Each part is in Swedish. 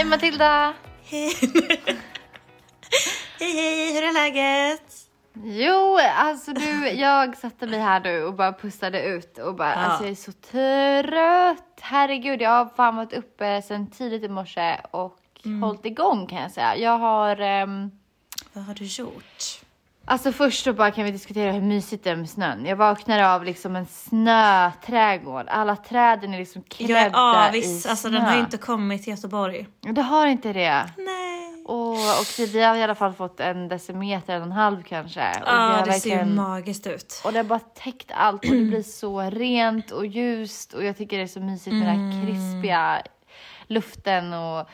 Hej Matilda! Hej. hej, hej, hur är läget? Jo, alltså du, jag satte mig här nu och bara pustade ut och bara, Ja. alltså jag är så trött. Herregud, jag har fan varit uppe sedan tidigt i morse och hållit igång kan jag säga. Jag har, ehm, Vad har du gjort? Alltså först så bara kan vi diskutera hur mysigt det är med snön. Jag vaknar av liksom en snöträdgård. Alla träden är liksom klädda Jag är avis, i alltså snö. den har ju inte kommit till Göteborg. Det har inte det. Nej. Och, och vi har i alla fall fått en decimeter, en och en halv kanske. Ja, har det ser ju magiskt ut. Och det har bara täckt allt och det blir så rent och ljust och jag tycker det är så mysigt med den här krispiga luften och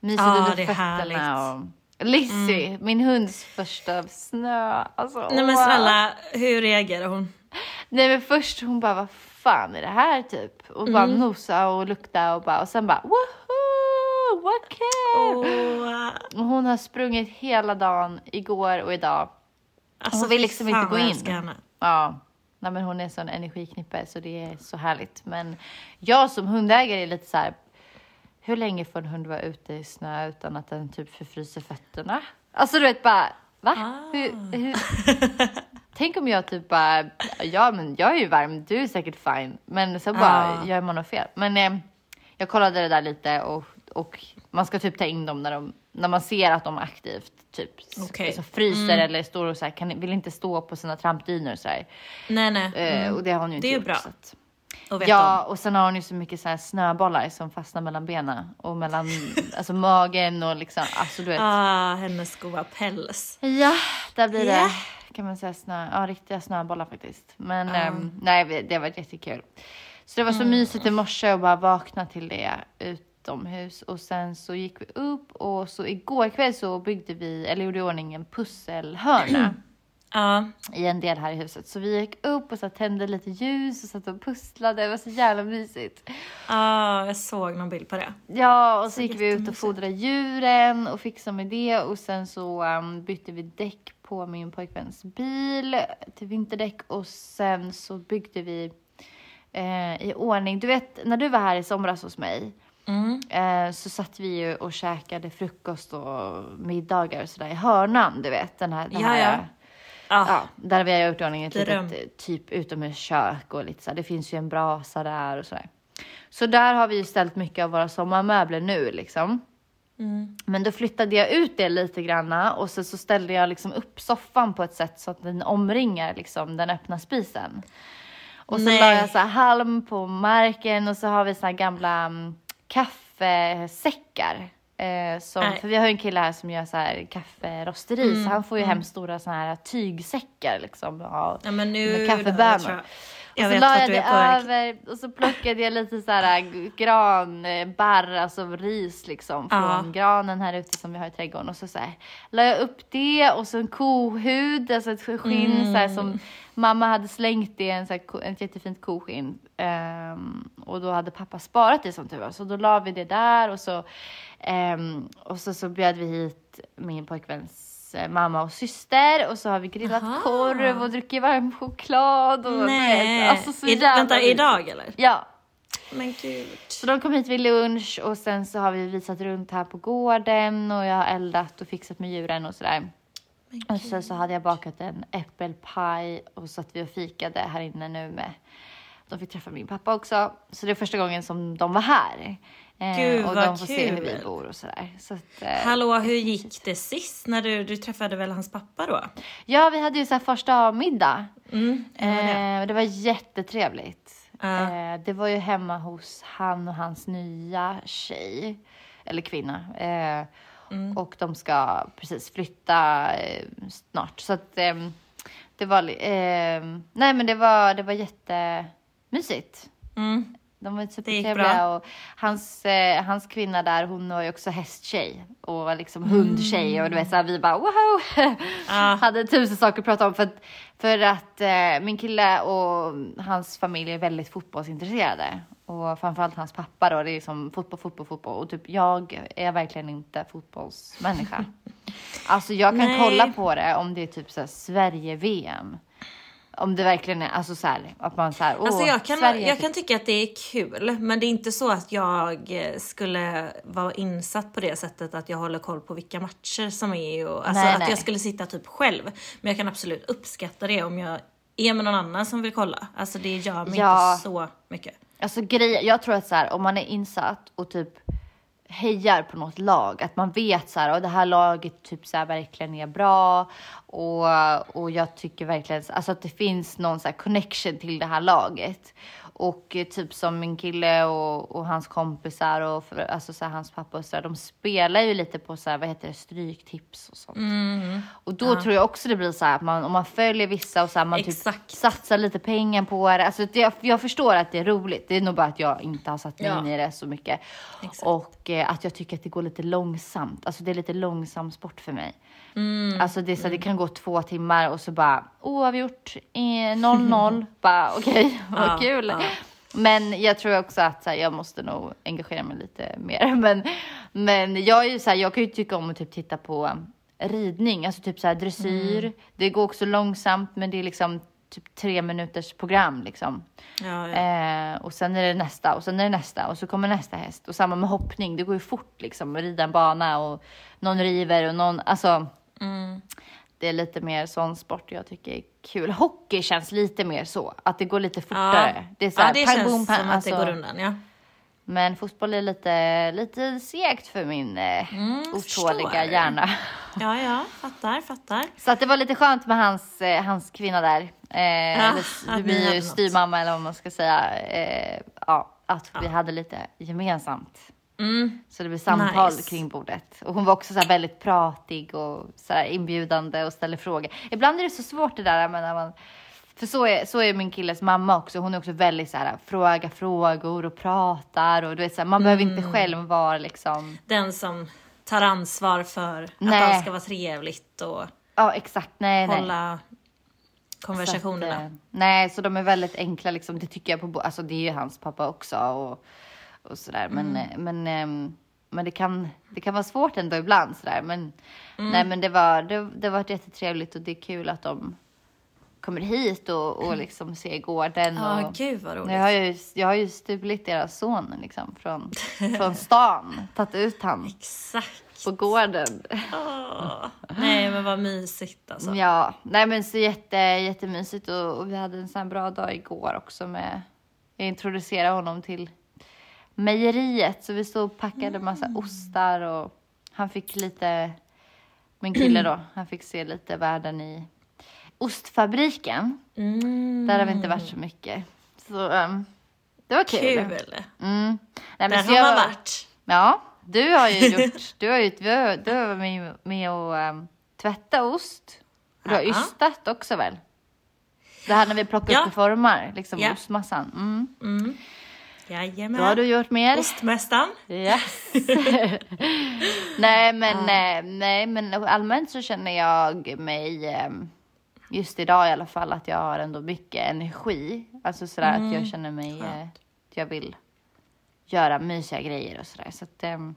mysigt Ja, under det är fötterna. härligt. Och Lizzie, min hunds första snö. Alltså, Nej men snälla, hur reagerar hon? Nej men först hon bara, vad fan är det här typ? Och bara nosa och lukta och bara, och sen bara, woho, vad kul! Åh, Och hon har sprungit hela dagen, igår och idag. alltså, Hon vill liksom inte gå in. henne. Ja, nej, men hon är sån energiknippe så det är så härligt. Men jag som hundägare är lite så här, hur länge får en hund vara ute i snö utan att den typ förfryser fötterna? Alltså du vet bara, va? Ah. Hur, hur? Tänk om jag typ bara, ja men jag är ju varm, du är säkert fine. Men så bara Ja. gör man något fel. Men eh, jag kollade det där lite och, och man ska typ ta in dem när, de, när man ser att de aktivt typ Okej. alltså, fryser eller står och så här, kan, vill inte stå på sina trampdynor så här. Nej nej. Eh, Mm. och det har hon ju inte Det är gjort. bra Så att, Och ja, om. och sen har hon ju så mycket så här snöbollar som fastnar mellan benen och mellan alltså, magen och liksom, alltså du vet. Ah, hennes goda päls. Ja, där blir Ja. det, kan man säga, snö, ja, riktiga snöbollar faktiskt. Men ehm, nej, vi- det var jättekul. Så det var så mysigt i morse att bara vakna till det utomhus. Och sen så gick vi upp och så igår kväll så byggde vi, eller gjorde i ordning en pusselhörna. Ja, i en del här i huset. Så vi gick upp och så tände lite ljus och satt och pusslade. Det var så jävla mysigt. ah, jag såg någon bild på det. Ja, och så, Så gick vi ut och fodrade djuren och fixade med det. Och sen så um, bytte vi däck på min pojkväns bil till vinterdäck. Och sen så byggde vi eh, i ordning. Du vet, när du var här i somras hos mig Mm. eh, så satt vi ju och käkade frukost och middagar och sådär i hörnan, du vet. Den här, den Ja, här ja. Ah, Ja, där vi har gjort i ordning ett Dröm. litet typ utomhuskök och lite så här. Det finns ju en brasa där och sådär. Så där har vi ju ställt mycket av våra sommarmöbler nu liksom. Mm. Men då flyttade jag ut det lite granna och så, så ställde jag liksom upp soffan på ett sätt så att den omringar liksom den öppna spisen. Och så Nej. la jag så här halm på marken och så har vi så här gamla um, kaffesäckar. Eh, som, för vi har ju en kille här som gör så här kafferosteri Mm, så han får ju hem stora såna här tygsäckar liksom. Ja, Ja men nu... med kaffebönor. jag- och så la jag det över och så plockade jag lite så här granbarr, alltså ris liksom från Ja. granen här ute som vi har i trädgården. Och så, så här, la jag upp det och så en kohud, alltså ett skinn så här, Mm. som mamma hade slängt det, en så här, ett jättefint koskinn. Ehm, och då hade pappa sparat det som tur var. Så då la vi det där och så, ehm, och så, så bjöd vi hit min pojkväns eh, mamma och syster och så har vi grillat Aha. korv och druckit varm choklad. Och Nej. alltså så I, vänta, idag eller? Ja. Men gud. Så de kom hit vid lunch och sen så har vi visat runt här på gården och jag har eldat och fixat med djuren och sådär. Och sen så hade jag bakat en äppelpaj och så att vi och fikade här inne nu med de fick träffa min pappa också. Så det är första gången som de var här. Eh, Gud, och de får se hur vi kul. bor och sådär. Så att, eh, Hallå, hur gick det sist när du, du träffade väl hans pappa då? Ja, vi hade ju så första middag. Mm, det. Eh, det var jättetrevligt. Eh, det var ju hemma hos han och hans nya tjej, eller kvinna. Eh, Mm. Och de ska precis flytta eh, snart. Så att ehm, det var, ehm, nej men det var, det var jättemysigt. Mm. De var supertrevliga och hans, eh, hans kvinna där, hon var ju också hästtjej och liksom hundtjej och du vet så här, vi bara woho! Ja. Hade tusen saker att prata om för att, för att eh, min kille och hans familj är väldigt fotbollsintresserade. Och framförallt hans pappa då, det är som fotboll, fotboll, fotboll. Och typ jag är verkligen inte fotbollsmänniska. alltså jag kan Nej. kolla på det om det är typ så här Sverige-VM. Om det verkligen är, alltså så här, att man så här, åh, Alltså jag kan, Sverige. jag kan tycka att det är kul, men det är inte så att jag eh, skulle vara insatt på det sättet att jag håller koll på vilka matcher som är och alltså Nej, att nej. jag skulle sitta typ själv. Men jag kan absolut uppskatta det om jag är med någon annan som vill kolla. Alltså det gör mig Ja. inte så mycket. Alltså grej, jag tror att så här, om man är insatt och typ hejar på något lag, att man vet så här, och det här laget typ så här verkligen är bra och, och jag tycker verkligen alltså att det finns någon så här connection till det här laget. Och eh, typ som min kille och, och hans kompisar och för, alltså så här, hans pappa och så där, de spelar ju lite på så här, vad heter det, stryktips och sånt. Och då tror jag också det blir så här att man, om man följer vissa och så här, man typ satsar lite pengar på det. Alltså det, jag, jag förstår att det är roligt. Det är nog bara att jag inte har satt mig Ja. in i det så mycket. Exakt. Och eh, att jag tycker att det går lite långsamt. Alltså det är lite långsam sport för mig. Mm. Alltså det så det kan gå två timmar och så bara oavgjort eh, 0-0. bara okej, vad Ja, kul. ja. Men jag tror också att så här, jag måste nog engagera mig lite mer. Men, men jag, är ju så här, jag kan ju tycka om att typ titta på ridning, alltså typ så här dressyr. Mm. Det går också långsamt, men det är liksom typ tre minuters program liksom. Ja, ja. Eh, och sen är det nästa och sen är det nästa och så kommer nästa häst. Och samma med hoppning, det går ju fort liksom att rida en bana och någon river och någon, alltså. Mm. Det är lite mer sån sport jag tycker är kul. Hockey känns lite mer så, att det går lite fortare. Det är så ja, här, det pang, känns boom, pang, som att alltså. det går undan. Ja. Men fotboll är lite, lite segt för min eh, otåliga förstår. hjärna. ja, ja, fattar, fattar. Så att det var lite skönt med hans, eh, hans kvinna där. Eh, eller, att det blir ju något. styvmamma eller vad man ska säga. Eh, ja, att vi hade lite gemensamt. Mm. Så det blev samtal Nice. kring bordet. Och hon var också så väldigt pratig och så inbjudande och ställde frågor. Ibland är det så svårt det där men när man för så är, så är min killes mamma också. Hon är också väldigt så här fråga frågor och pratar och du vet så här, man behöver inte Mm. själv vara liksom. Den som tar ansvar för Nej. att allt ska vara trevligt och Ja exakt, nej nej. hålla Så konversationerna. att, eh, nej, så de är väldigt enkla liksom. Det tycker jag på, alltså det är ju hans pappa också och, och sådär. Men, Mm. eh, men, ehm, men det kan, det kan vara svårt ändå ibland sådär. Men, Mm. nej, men det var, det, det var jättetrevligt och det är kul att de kommer hit och, och liksom ser gården. Ja, och, gud vad roligt. jag har ju, jag har ju stulit deras son liksom från, från stan, tagit ut han Exakt. på gården. Åh. Nej men vad mysigt alltså. Ja, nej men så jätte, jättemysigt och, och vi hade en sån här bra dag igår också med, jag introducerade honom till mejeriet så vi stod och packade massa ostar och han fick lite, min kille då, han fick se lite världen i ostfabriken. Mm. Där har vi inte varit så mycket. Så ehm, det var kul. Kul. Mm. Nej, men Där har jag man var- varit. Ja, du har ju gjort, du har ju, du har, du har varit med, med och um, tvätta ost. Du har Ja. ystat också väl? Det här när vi plockar Ja. upp i formar, liksom Ja. ostmassan. Mm. Mm. Då Jajamän. har du gjort mer. Ostmästaren. Yes. nej, men, eh, nej, men allmänt så känner jag mig, eh, just idag i alla fall, att jag har ändå mycket energi. Alltså sådär att jag känner mig, eh, att jag vill göra mysiga grejer och sådär. Så att, ehm,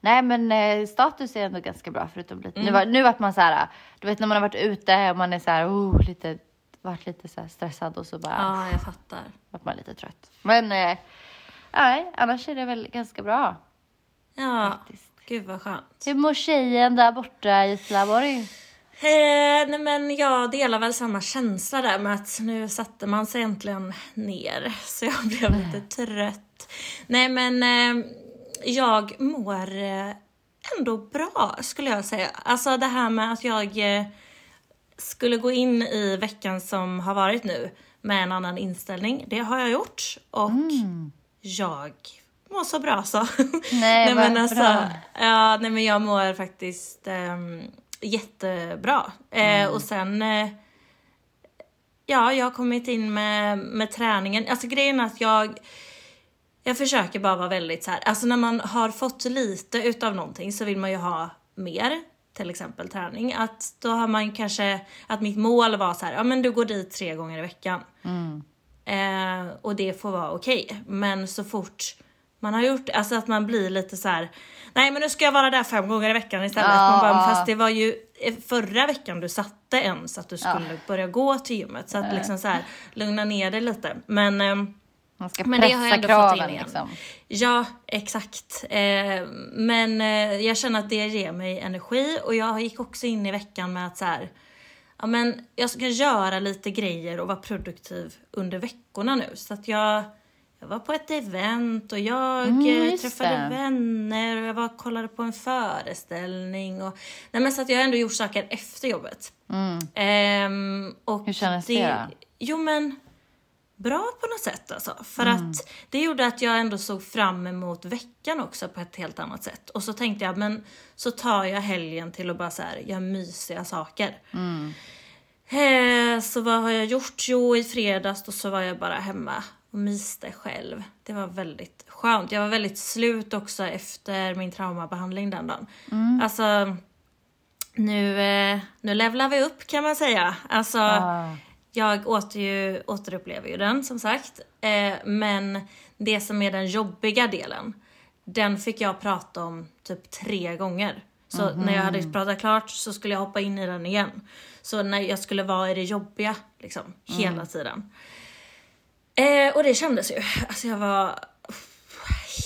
nej, men eh, status är ändå ganska bra förutom lite. Nu, var, nu vart man så här, du vet när man har varit ute och man är så här, oh, lite varit lite så stressad och så bara Ja, jag fattar. vart man lite trött. Men eh, nej, annars är det väl ganska bra. Ja, Faktiskt. gud vad skönt. Hur mår tjejen där borta i Slaborg? Eh, nej men jag delar väl samma känsla där med att nu satte man sig äntligen ner. Så jag blev lite trött. Nej men eh, jag mår eh, ändå bra skulle jag säga. Alltså det här med att jag eh, skulle gå in i veckan som har varit nu med en annan inställning. Det har jag gjort och jag mår så bra så. Nej, vad men bra. Ja, nej men jag mår faktiskt ehm, jättebra. Eh, och sen eh, Ja, jag har kommit in med, med träningen. Alltså grejen är att jag jag försöker bara vara väldigt så här. alltså när man har fått lite utav någonting så vill man ju ha mer. Till exempel träning. Att då har man kanske, att mitt mål var så här, ja men du går dit tre gånger i veckan. Eh, och det får vara okej. Men så fort man har gjort alltså att man blir lite så här. nej men nu ska jag vara där fem gånger i veckan istället. Ja, man bara, ja. fast det var ju eh, förra veckan du satte en så att du skulle börja gå till gymmet. Så att liksom så här, lugna ner dig lite. Men ehm, Man ska Men det har jag pressa ändå fått in kraven igen. liksom. Ja, exakt. Eh, men eh, jag känner att det ger mig energi och jag gick också in i veckan med att så här, ja men jag ska göra lite grejer och vara produktiv under veckorna nu. Så att jag, jag var på ett event och jag Mm, eh, träffade det. vänner och jag var och kollade på en föreställning. Och, nej men så att jag har ändå gjort saker efter jobbet. Ehm, och Mm. Hur kändes det då? Jo men bra på något sätt alltså. För Mm. att det gjorde att jag ändå såg fram emot veckan också på ett helt annat sätt. Och så tänkte jag, men så tar jag helgen till att bara så här, göra mysiga saker. Mm. Eh, så vad har jag gjort? Jo, i fredags då så var jag bara hemma och myste själv. Det var väldigt skönt. Jag var väldigt slut också efter min traumabehandling den dagen. Mm. Alltså, nu, eh, nu levlar vi upp kan man säga. Alltså, Ah. Jag åter ju, återupplever ju den som sagt. Eh, men det som är den jobbiga delen, den fick jag prata om typ tre gånger. Så när jag hade pratat klart så skulle jag hoppa in i den igen. Så när jag skulle vara i det jobbiga liksom, hela tiden. Eh, och det kändes ju. Alltså jag var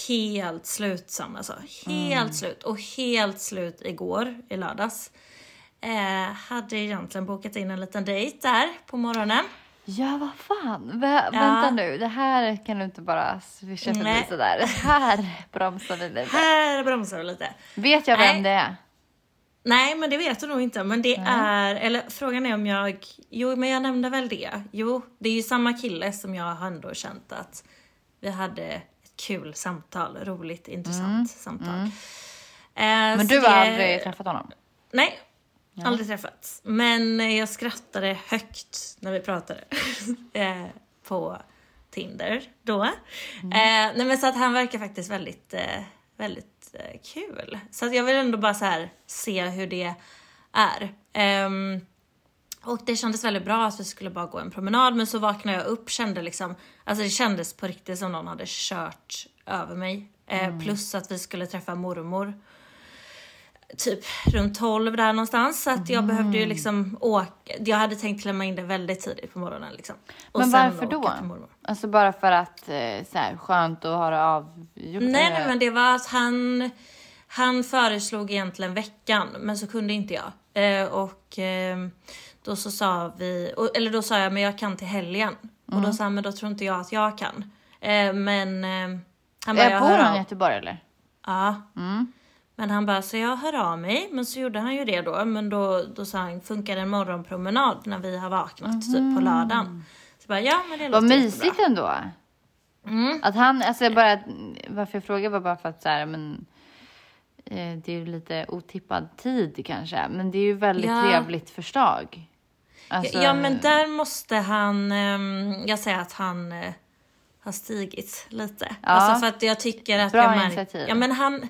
helt slutsam alltså. Helt slut. Och helt slut igår, i lördags. Eh, hade egentligen bokat in en liten dejt där på morgonen. Ja, vad fan. Vä- Vänta nu, det här kan du inte bara swisha förbi Nej. sådär. Här bromsar vi lite. Här bromsar vi lite. Vet jag vem Nej. det är? Nej, men det vet du nog inte. Men det är, eller frågan är om jag, jo men jag nämnde väl det. Jo, det är ju samma kille som jag har ändå känt att vi hade ett kul samtal, roligt, intressant samtal. Eh, Men du har det- aldrig träffat honom? Nej, aldrig träffats. Men jag skrattade högt när vi pratade eh, på Tinder då. Eh, nej men så att han verkar faktiskt väldigt, eh, väldigt eh, kul. Så att jag vill ändå bara så här se hur det är. Ehm, och det kändes väldigt bra att vi skulle bara gå en promenad men så vaknade jag upp kände liksom, alltså det kändes på riktigt som någon hade kört över mig. Eh, Plus att vi skulle träffa mormor typ runt 12 där någonstans. Så att jag behövde Mm. ju liksom åka. Jag hade tänkt klämma in det väldigt tidigt på morgonen liksom. Och Men varför då? Alltså bara för att eh, så här, skönt att ha det avgjort? Nej, nej, eller? men det var att han, han föreslog egentligen veckan, men så kunde inte jag. Eh, och eh, då så sa vi, och, eller då sa jag, men jag kan till helgen. Och Mm. då sa han, men då tror inte jag att jag kan. Eh, men eh, han bara, Jag jag bor han i. Göteborg eller? Ja. Mm. Men han bara, så jag hör av mig. Men så gjorde han ju det då. Men då, då sa han, funkar en morgonpromenad när vi har vaknat typ på lördagen? Så bara, ja men det Mhm. Vad mysigt jättebra. ändå. Mm. Att han, alltså bara, varför jag frågar var bara för att så här, men eh, det är ju lite otippad tid kanske, men det är ju väldigt Ja. trevligt förslag. Alltså, Ja men där måste han, ehm, jag säger att han eh, har stigit lite. Ja. Alltså för att jag tycker att Bra jag märker, ja men han,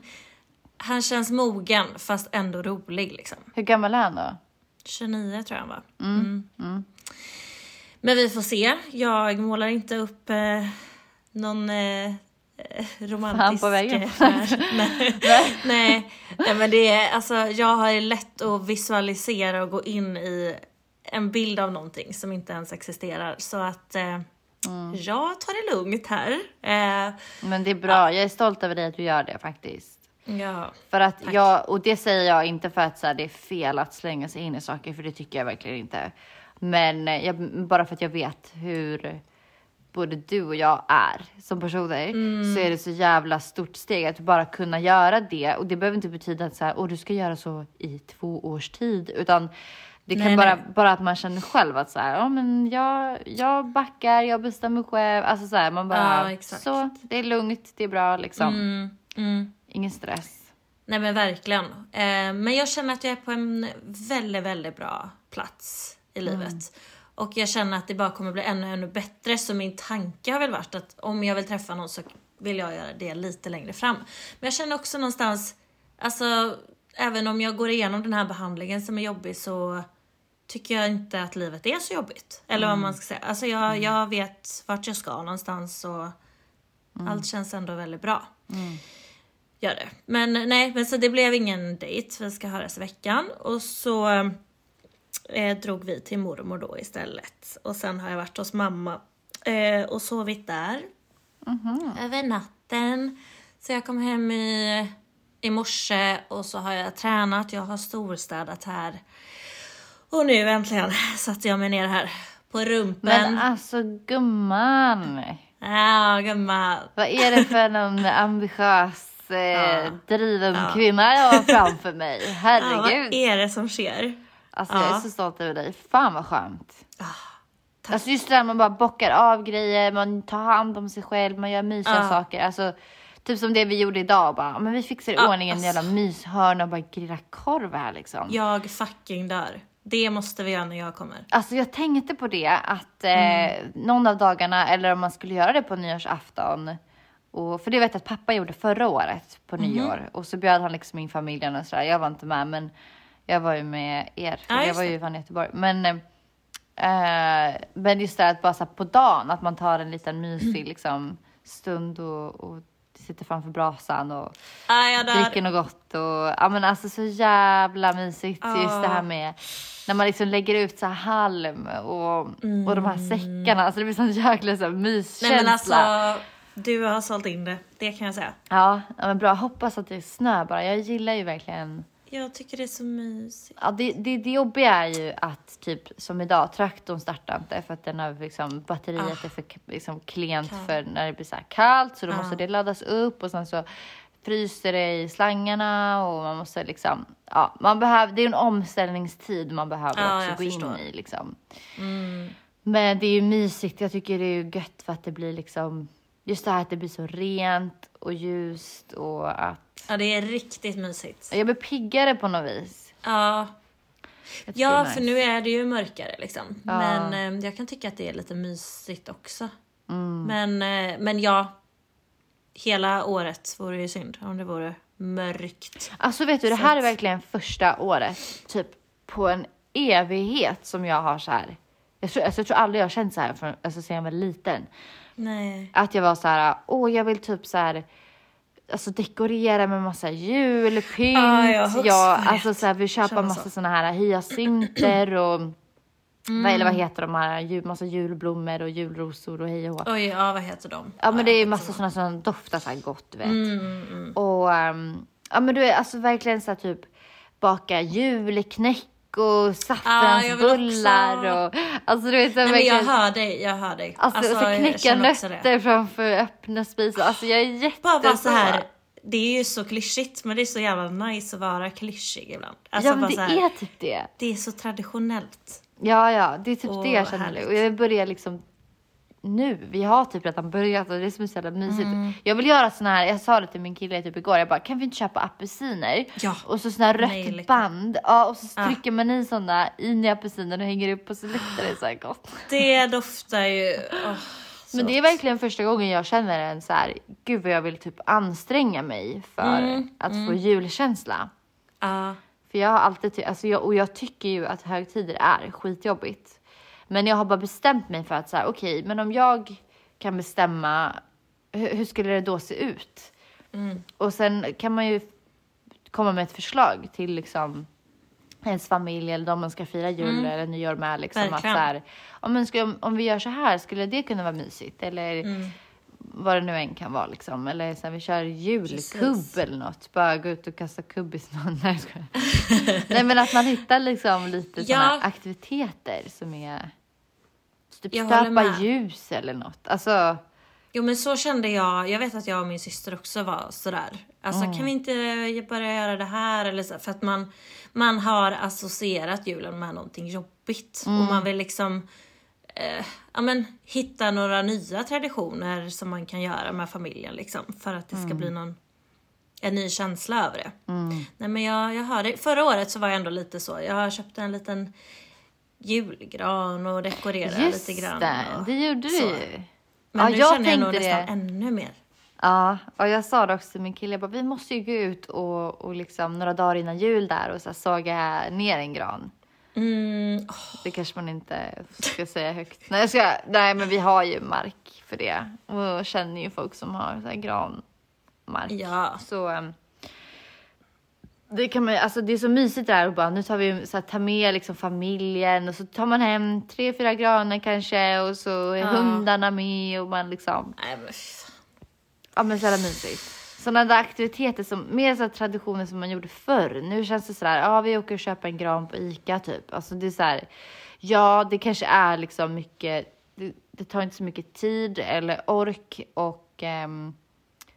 han känns mogen fast ändå rolig liksom. Hur gammal är han då? 29 tror jag han var. Mm. Men vi får se. Jag målar inte upp eh, någon eh, eh, romantisk... Han på här. nej. nej. nej, men det är alltså jag har lätt att visualisera och gå in i en bild av någonting som inte ens existerar. Så att eh, Mm. jag tar det lugnt här. Eh, Men det är bra. Jag är stolt över dig att du gör det faktiskt. Ja. För att jag, och det säger jag inte för att så här, det är fel att slänga sig in i saker, för det tycker jag verkligen inte. Men eh, jag, bara för att jag vet hur både du och jag är som personer så är det så jävla stort steg att bara kunna göra det. Och det behöver inte betyda att så här, Åh, du ska göra så i två års tid, utan det kan Nej, bara, nej. bara att man känner själv att så här, ja, men jag, jag backar, jag bestämmer själv. Alltså så här, man bara, Ja, så det är lugnt, det är bra liksom. Mm, mm. Ingen stress. Nej men verkligen. Eh, men jag känner att jag är på en väldigt, väldigt bra plats i livet. Och jag känner att det bara kommer bli ännu, ännu bättre. Så min tanke har väl varit att om jag vill träffa någon så vill jag göra det lite längre fram. Men jag känner också någonstans, alltså även om jag går igenom den här behandlingen som är jobbig så tycker jag inte att livet är så jobbigt. Eller vad man ska säga. Alltså jag, jag vet vart jag ska någonstans och allt känns ändå väldigt bra. Gör det. Men nej, men så det blev ingen dejt. Vi ska höras i veckan. Och så eh, drog vi till mormor då istället. Och sen har jag varit hos mamma eh, och sovit där. Över natten. Så jag kom hem i, i morse och så har jag tränat. Jag har storstädat här. Och nu äntligen satte jag mig ner här på rumpen. Men alltså gumman, Ja, gumman. vad är det för någon ambitiös, eh, Ja. driven Ja. kvinna jag har framför mig? Ja, vad Herregud. är det som sker? Alltså jag är Ja. så stolt över dig. Fan vad skönt. tack. Alltså just det där man bara bockar av grejer, man tar hand om sig själv, man gör mysiga Ja. saker. Alltså typ som det vi gjorde idag bara, men vi fixar i Ja, ordning en alltså. jävla myshörna och bara grilla korv här liksom. Jag fucking dör. Det måste vi göra när jag kommer. Alltså jag tänkte på det att eh, någon av dagarna eller om man skulle göra det på nyårsafton. Och, för det vet jag att pappa gjorde förra året på nyår och så bjöd han liksom in familjen och sådär. Jag var inte med men jag var ju med er för Ja, jag var ju från Göteborg. Men, eh, men just det här att bara så på dagen att man tar en liten mysig liksom stund och, och sitter framför brasan och Ah, dör. dricker något gott och ja men alltså så jävla mysigt just det Ja. här med när man liksom lägger ut så här halm och, och de här säckarna, alltså det blir sån jäkla så här Nej myskänsla. men alltså, du har sålt in det. Det kan jag säga. ja, men bra, hoppas att det är snö bara. Jag gillar ju verkligen Jag tycker det är så mysigt. Ja, det, det, det jobbiga är ju att typ som idag, traktorn startar inte för att den har liksom, batteriet är för liksom, klent Kallt. för när det blir så här kallt så då Ah. måste det laddas upp och sen så fryser det i slangarna och man måste liksom, ja, man behöver, det är en omställningstid man behöver Ja, också gå in förstår. i liksom. Mm. Men det är ju mysigt, jag tycker det är ju gött för att det blir liksom, just det här att det blir så rent och ljust och att Ja det är riktigt mysigt. jag blir piggare på något vis. Ja, ja är för nice. nu är det ju mörkare liksom. Ja. Men eh, jag kan tycka att det är lite mysigt också. Mm. Men, eh, men ja, hela året vore ju synd om det vore mörkt. Alltså vet du, det här är verkligen första året, typ på en evighet som jag har så här. Jag tror, alltså, jag tror aldrig jag har känt så här från, alltså, sedan jag var liten. Nej. Att jag var så här, åh jag vill typ så här, alltså dekorera med massa julpynt. Ja, jag jag, vet. alltså så här, vill köpa Känner massa så. såna här hyacinter och Mm. vad, eller vad heter de här, jul, massa julblommor och julrosor och hej och. Oj, ja vad heter de? Ja men det är massa sådana som doftar så gott vet. inte. Mm, mm. Och um, ja men du är alltså verkligen så här typ baka julknäck och saffransbullar också. och alltså du vet Nej, men jag hör dig, jag hör dig. Alltså, och så knäcka nötter framför öppna spisar. Alltså jag är jätte Bara vara så här. Det är ju så klyschigt men det är så jävla nice att vara klyschig ibland. Alltså ja men det här, är typ det. det är så traditionellt. Ja ja, det är typ Åh, det jag känner nu. Och jag börjar liksom nu, vi har typ redan börjat och det är som är så jävla mysigt. Mm. Jag vill göra såna här, jag sa det till min kille typ igår, jag bara kan vi inte köpa apelsiner? Ja. Och så såna här rött Nej, band, ja och så trycker man i såna in i apelsinen och hänger upp och så luktar det så här gott. Det doftar ju... så Men det är verkligen första gången jag känner en så här, gud vad jag vill typ anstränga mig för Mm, att få julkänsla. Ja. För jag har alltid, alltså jag, och jag tycker ju att högtider är skitjobbigt. Men jag har bara bestämt mig för att så här, okej, men om jag kan bestämma, hur, hur skulle det då se ut? Och sen kan man ju komma med ett förslag till liksom ens familj eller de man ska fira jul eller nyår med. Liksom, att så här, om, skulle, om vi gör så här, skulle det kunna vara mysigt? Eller vad det nu än kan vara. Liksom. Eller så här, vi kör julkubb eller något. Bara gå ut och kasta kubb i snön. Nej. Nej, men att man hittar liksom lite Ja. sådana aktiviteter som är typ stöpa ljus eller något. Alltså, Jo men så kände jag, jag vet att jag och min syster också var sådär. Alltså kan vi inte börja göra det här eller så, för att man, man har associerat julen med någonting jobbigt och man vill liksom eh, ja, men, hitta några nya traditioner som man kan göra med familjen liksom för att det ska bli någon en ny känsla över det. Nej men jag, jag det. Förra året så var jag ändå lite så, jag köpte en liten julgran och dekorerade just lite grann. det, och- det gjorde du ju. Men Ja, nu jag känner jag nog tänkte nästan det. ännu mer. Ja, och jag sa det också till min kille, jag bara, vi måste ju gå ut och, och liksom några dagar innan jul där och så här, såga ner en gran. Mm, åh, Det kanske man inte ska säga högt. Nej, jag ska, nej, men vi har ju mark för det och känner ju folk som har så här granmark. ja. Så ehm, det kan man alltså det är så mysigt där och bara nu tar vi så här, tar med liksom familjen och så tar man hem tre, fyra granar kanske och så är Ja. hundarna med och man liksom Nej, men, Ja men så jävla mysigt. Sådana där aktiviteter som, mer så traditioner som man gjorde förr. Nu känns det sådär, ja vi åker och köper en gran på ICA typ. Alltså det är så här, ja det kanske är liksom mycket, det, det tar inte så mycket tid eller ork och ehm,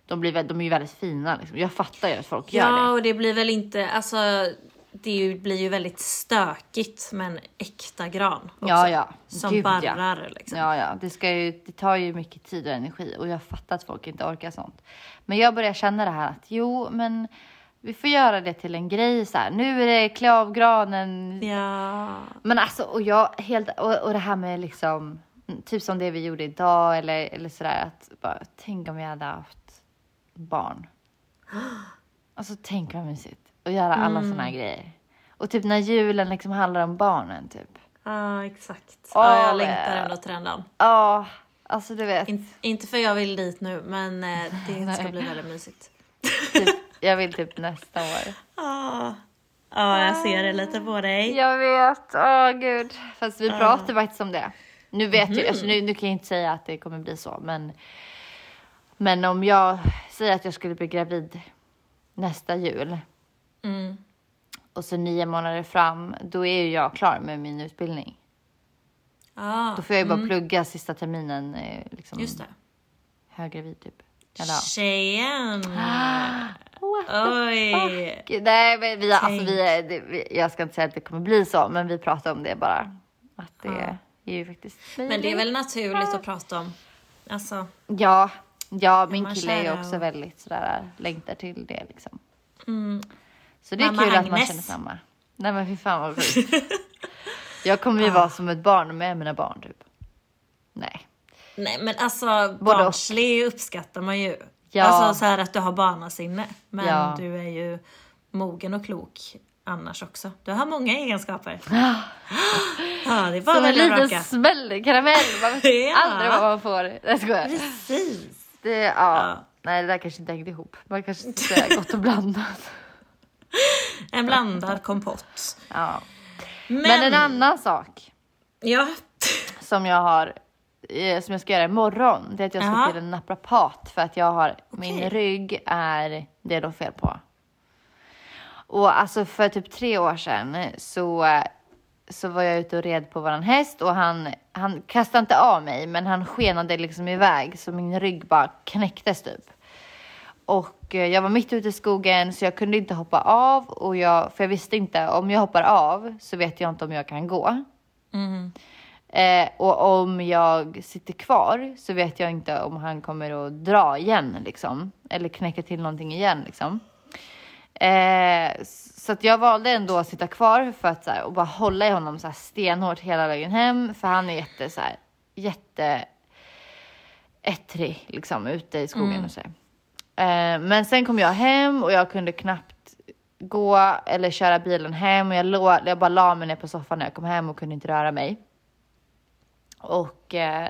de, blir, de är ju väldigt fina liksom. Jag fattar ju att folk gör ja, det. och det blir väl inte, alltså det blir ju väldigt stökigt med en äkta gran också. Ja, ja. Som Gud, ja. barrar liksom. Ja, ja, det, ska ju, det tar ju mycket tid och energi och jag fattar att folk inte orkar sånt. Men jag börjar känna det här att jo, men vi får göra det till en grej så här. Nu är det klä av granen. Ja. Men alltså, och jag helt, och, och det här med liksom, typ som det vi gjorde idag eller, eller sådär att bara tänk om jag hade haft barn. Alltså tänk vad mysigt att göra alla Mm. såna här grejer. Och typ när julen liksom handlar om barnen typ. Ja, exakt. Åh, ja, jag längtar ändå till den dagen. Ja, alltså du vet. In, inte för jag vill dit nu, men eh, det ska bli väldigt mysigt. Typ, jag vill typ nästa år. Ja, ja jag ser det lite på dig. Jag vet, åh gud. Fast vi pratade faktiskt om det. Nu vet jag, alltså, nu, nu kan jag inte säga att det kommer bli så, men. Men om jag säger att jag skulle bli gravid nästa jul Mm. och så nio månader fram, då är ju jag klar med min utbildning. Ja, Då får jag ju bara plugga sista terminen, eh, liksom just det. höggravid typ. Eller. Tjejen! What the Oj! Gud, Nej, men vi, alltså, vi, det, jag ska inte säga att det kommer bli så, men vi pratar om det bara. Att det Ja. är ju faktiskt Men det är väl naturligt att prata om. Alltså, Ja, ja min kille är ju också väldigt sådär, längtar till det liksom. mm. Så det är Mamma kul att man Agnes. känner samma. Nej men fy fan vad sjukt. jag kommer ju vara som ett barn med mina barn typ. Nej. Nej men alltså barnslig uppskattar man ju. Ja. Alltså så här att du har barnasinne. Men Ja. du är ju mogen och klok annars också. Du har många egenskaper. ja, det är bara Som en liten vraka. smäll karamell. Man vet Ja. aldrig vad man får. Jag skojar. Precis. Det, ja. Ja. Nej det där kanske inte hängde ihop. Man kanske inte säga gott och blandat. En blandad kompott. Ja. Men, Men en annan sak Ja. som jag har eh, som jag ska göra imorgon, det är att jag ska Jaha. till en naprapat för att jag har, min Okej. rygg är, det är något fel på. Och alltså för typ tre år sedan så, så var jag ute och red på våran häst och han, han kastade inte av mig men han skenade liksom iväg så min rygg bara knäcktes typ. Och eh, jag var mitt ute i skogen så jag kunde inte hoppa av och jag, för jag visste inte om jag hoppar av så vet jag inte om jag kan gå. Mm. Eh, och om jag sitter kvar så vet jag inte om han kommer att dra igen liksom. Eller knäcka till någonting igen liksom. Eh, så att jag valde ändå att sitta kvar för att så här, och bara hålla i honom så här stenhårt hela vägen hem. För han är jätte så här, jätte ettrig liksom ute i skogen och så. här. Eh, men sen kom jag hem och jag kunde knappt gå eller köra bilen hem. Och jag, lå, jag bara la mig ner på soffan när jag kom hem och kunde inte röra mig. Och eh,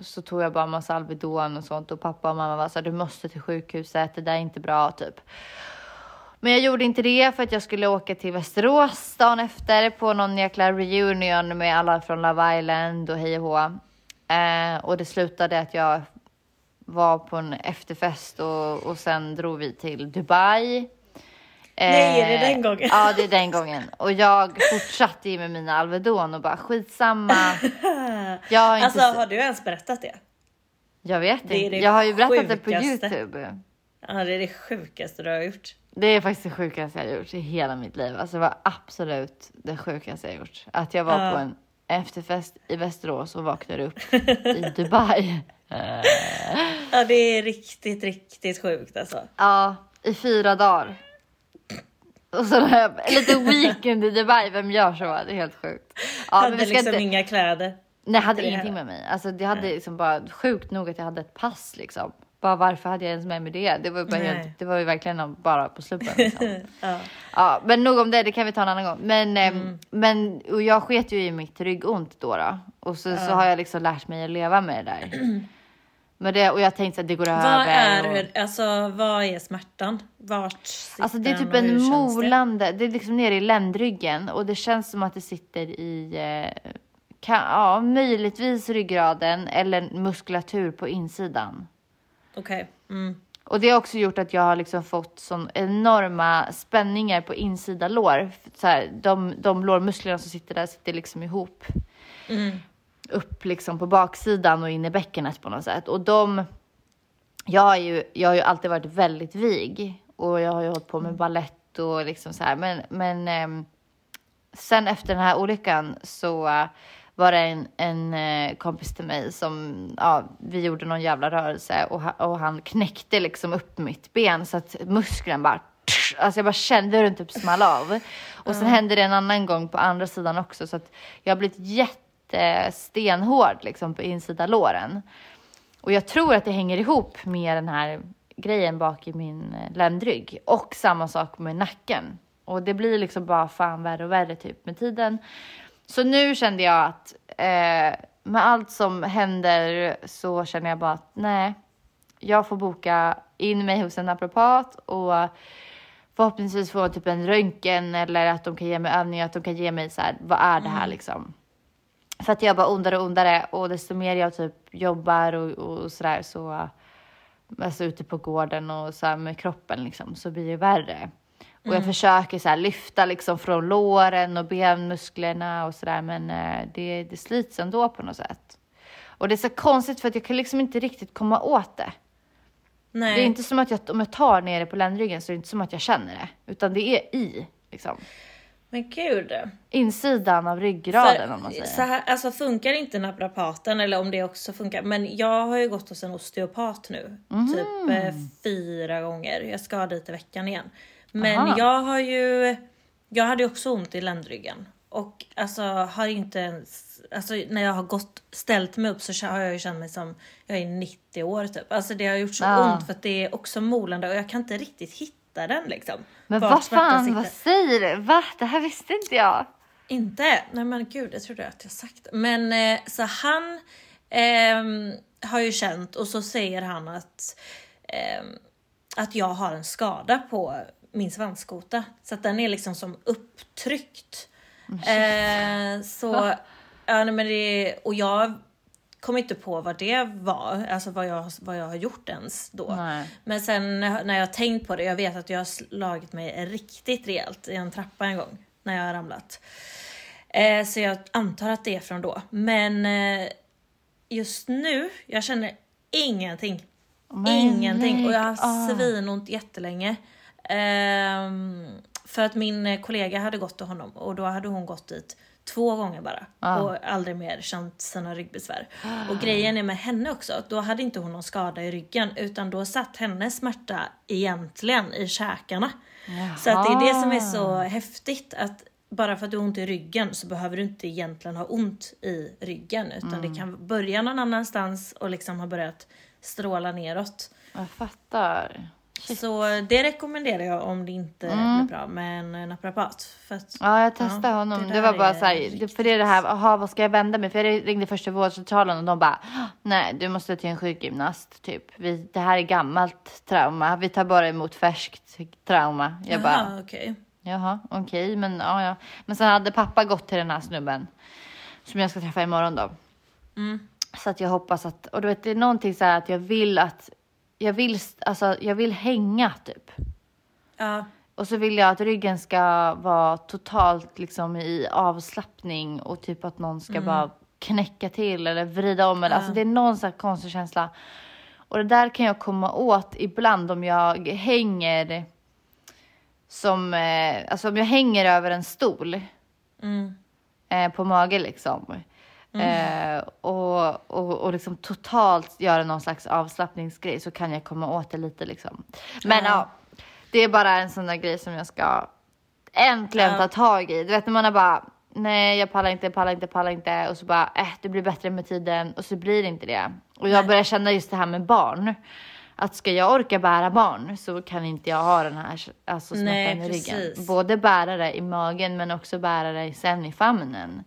så tog jag bara massa Alvedon och sånt och pappa och mamma var så här, du måste till sjukhuset, det där är inte bra typ. Men jag gjorde inte det för att jag skulle åka till Västerås dagen efter på någon jäkla reunion med alla från Love Island och hej och hå. Eh, och det slutade att jag var på en efterfest och, och sen drog vi till Dubai. Nej, är det den gången? Ja, det är den gången. Och jag fortsatte ju med mina Alvedon och bara skitsamma. Jag har inte... Alltså har du ens berättat det? Jag vet Det inte. Jag har ju berättat det på sjukaste. Youtube. Ja, det är det sjukaste du har gjort. Det är faktiskt det sjukaste jag har gjort i hela mitt liv. Alltså det var absolut det sjukaste jag har gjort. Att jag var Ja. på en efterfest i Västerås och vaknade upp i Dubai. Ja, det är riktigt, riktigt sjukt alltså. Ja, i fyra dagar. Och så lite weekend i Dubai. Vem gör så? Det är helt sjukt. Ja, Hade men liksom inte... inga kläder. Nej, jag hade ingenting med mig. Alltså, det hade liksom bara sjukt nog att jag hade ett pass liksom. Bara varför hade jag ens med mig det? Det var ju, bara helt, det var ju verkligen bara på slumpen. Liksom. Ja. Ja, men nog om det, det kan vi ta en annan gång. Men, ehm, Mm. men och jag sket ju i mitt ryggont då. då. Och så, så har jag liksom lärt mig att leva med det där. Men det, och jag tänkte att det går Vad över. är, och, alltså, vad är smärtan? Vart sitter alltså det är typ en känns det? molande, det? är liksom nere i ländryggen. Och det känns som att det sitter i, eh, kan, ja möjligtvis ryggraden eller muskulatur på insidan. Okej. Mm. Och det har också gjort att jag har liksom fått sån enorma spänningar på insida lår. Så här, de, de lårmusklerna som sitter där sitter liksom ihop. Mm. Upp liksom på baksidan och in i bäckenet på något sätt. Och de, jag har ju, jag har ju alltid varit väldigt vig. Och jag har ju hållit på med ballett och liksom så här. Men, men ehm, sen efter den här olyckan så eh, var det en, en eh, kompis till mig som, ja, vi gjorde någon jävla rörelse och, och han knäckte liksom upp mitt ben så att muskeln bara Alltså jag bara kände hur den typ small av. Och sen hände det en annan gång på andra sidan också så att jag har blivit jättestenhård liksom på insida låren. Och jag tror att det hänger ihop med den här grejen bak i min eh, ländrygg. Och samma sak med nacken. Och det blir liksom bara fan värre och värre typ med tiden. Så nu kände jag att eh, med allt som händer så känner jag bara att nej, jag får boka in mig hos en naprapat och förhoppningsvis få typ en röntgen eller att de kan ge mig övningar, att de kan ge mig så här, vad är det här liksom? För att jag bara ondare och ondare och desto mer jag typ jobbar och, och sådär så, alltså ute på gården och så med kroppen liksom, så blir det värre. Och jag försöker så lyfta liksom från låren och benmusklerna och sådär men eh, det, det slits ändå på något sätt. Och det är så konstigt för att jag kan liksom inte riktigt komma åt det. Nej. Det är inte som att jag, om jag tar nere på ländryggen så är det inte som att jag känner det. Utan det är i, liksom. Men gud. Insidan av ryggraden om man säger. så här, alltså funkar inte naprapaten eller om det också funkar. Men jag har ju gått hos en osteopat nu. Mhm. Typ eh, fyra gånger. Jag ska dit i veckan igen. Men Aha. jag har ju, jag hade ju också ont i ländryggen. Och alltså har inte ens, alltså när jag har gått, ställt mig upp så har jag ju känt mig som jag är 90 år typ. Alltså det har gjort så Ja. ont för att det är också molande och jag kan inte riktigt hitta den liksom. Men vad fan, sitter. vad säger du? Va? Det här visste inte jag. Inte? Nej men gud, jag trodde att jag sagt. Men eh, så han ehm, har ju känt och så säger han att, ehm, att jag har en skada på min svanskota. Så att den är liksom som upptryckt. Eh, så, ja, nej, men det, och jag kom inte på vad det var, alltså vad jag, vad jag har gjort ens då. Nej. Men sen när jag har tänkt på det, jag vet att jag har slagit mig riktigt rejält i en trappa en gång när jag har ramlat. Eh, så jag antar att det är från då. Men eh, just nu, jag känner ingenting. Men ingenting. Och jag har ah. svinont jättelänge. Ehm, för att min kollega hade gått till honom och då hade hon gått dit två gånger bara. Ah. Och aldrig mer känt sina ryggbesvär. Och grejen är med henne också, då hade inte hon någon skada i ryggen utan då satt hennes smärta egentligen i käkarna. Så att det är det som är så häftigt att bara för att du har ont i ryggen så behöver du inte egentligen ha ont i ryggen utan Mm. det kan börja någon annanstans och liksom ha börjat stråla neråt. Jag fattar. Så det rekommenderar jag om det inte blir bra med en naprapat. För att, Mm. Ja, jag testade Ja, honom. det Det, var bara är så här, riktigt det, för det är det här, aha, vad ska jag vända mig? För jag ringde första vårdcentralen och de bara, nej, du måste till en sjukgymnast, typ. Vi, det här är gammalt trauma. Vi tar bara emot färskt trauma. Jag bara, Jaha, okej. Jaha, okej, men ja, ja. Men sen hade pappa gått till den här snubben som jag ska träffa imorgon då. Så att jag hoppas att, och du vet, det är någonting så här att jag vill att, jag vill, alltså, jag vill hänga typ. Ja, Och så vill jag att ryggen ska vara totalt liksom i avslappning och typ att någon ska bara knäcka till eller vrida om eller alltså det är någon sån här konstig känsla. Och det där kan jag komma åt ibland om jag hänger som, eh, alltså om jag hänger över en stol eh, på mage liksom. Eh, och, och, och liksom totalt göra någon slags avslappningsgrej så kan jag komma åt det lite liksom. Men ja, det är bara en sån där grej som jag ska äntligen ta tag i. Du vet när man är bara nej jag pallar inte, pallar inte, pallar inte och så bara äh, det blir bättre med tiden och så blir det inte det. Och jag börjar känna just det här med barn. Att ska jag orka bära barn så kan inte jag ha den här alltså, smärtan i ryggen. Både bära det i magen men också bära det sen i famnen.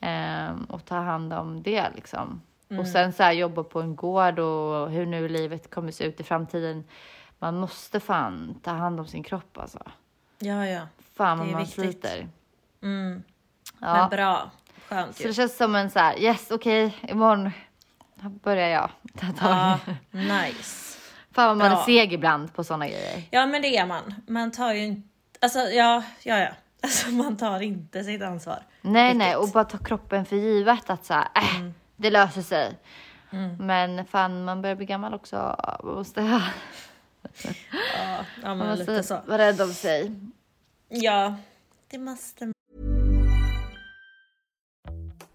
Ehm, och ta hand om det liksom. Mm. Och sen så här jobba på en gård och hur nu livet kommer se ut i framtiden. Man måste fan ta hand om sin kropp alltså. ja, ja. Fan vad man viktigt. sliter. Mm. Ja. Men bra. Skönt Så ju. det känns som en så här, yes okej, imorgon börjar jag ta tag Ja, nice. Fan vad man bra. är seg ibland på sådana grejer. Ja men det är man. Man tar ju inte, alltså ja, ja ja. Alltså man tar inte sitt ansvar. Nej Riktigt. nej, och bara ta kroppen för givet att så här, äh, Mm. det löser sig. Men fan, man börjar bli gammal också. Man måste, man Ja, ja lite måste vara rädd om sig. Ja, det måste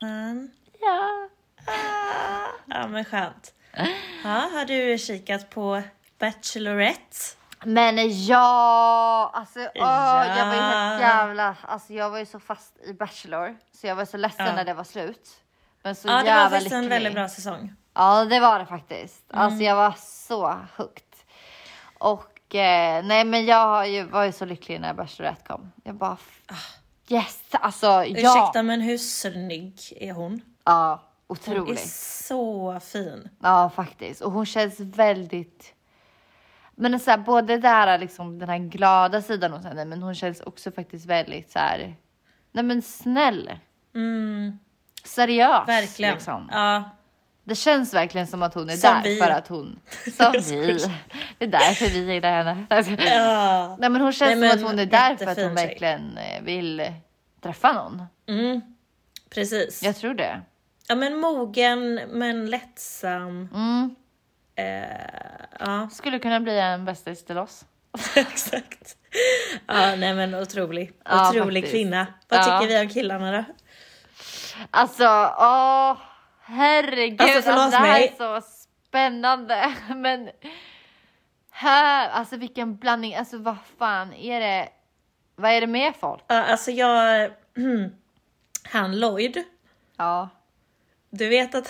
Man. Ja. Ja men skönt. Ja, har du kikat på Bachelorette? Men ja, alltså åh, jag var ju Ja. helt jävla, alltså jag var ju så fast i Bachelor. Så jag var så ledsen Ja. när det var slut. Men så Ja det jävla var faktiskt en väldigt bra säsong. Ja, det var det faktiskt. Mm. Alltså jag var så hooked. Och eh, nej, men jag ju, var ju så lycklig när Bachelorette kom. Jag bara yes, alltså ja. Ursäkta men hur snygg är hon? Ja, Hon otrolig. är så fin. Ja, faktiskt. Och hon känns väldigt... Men så här, både där liksom den här glada sidan hos henne, men hon känns också faktiskt väldigt så här... Nej men snäll. Seriös. Mm. Verkligen. Liksom. Ja. Det känns verkligen som att hon är Som där vi. för att hon... Som vi. Det är därför vi gillar henne. ja. Nej men hon känns Nej, som men att hon är där för att hon tjej. verkligen eh, vill träffa någon. Precis. Jag tror det. Ja men mogen men lättsam. Mm. Eh, ja, Skulle kunna bli en bästis till oss. exakt. Ja nej men otrolig. Ja, Otrolig faktiskt. kvinna. Vad Ja. tycker vi om killarna då? Alltså, åh, herregud. Alltså, förlåt det här mig. är så spännande. Men här, alltså vilken blandning. Alltså vad fan är det? Vad är det med folk? Ja, alltså jag... Han Lloyd. Ja. Du vet att...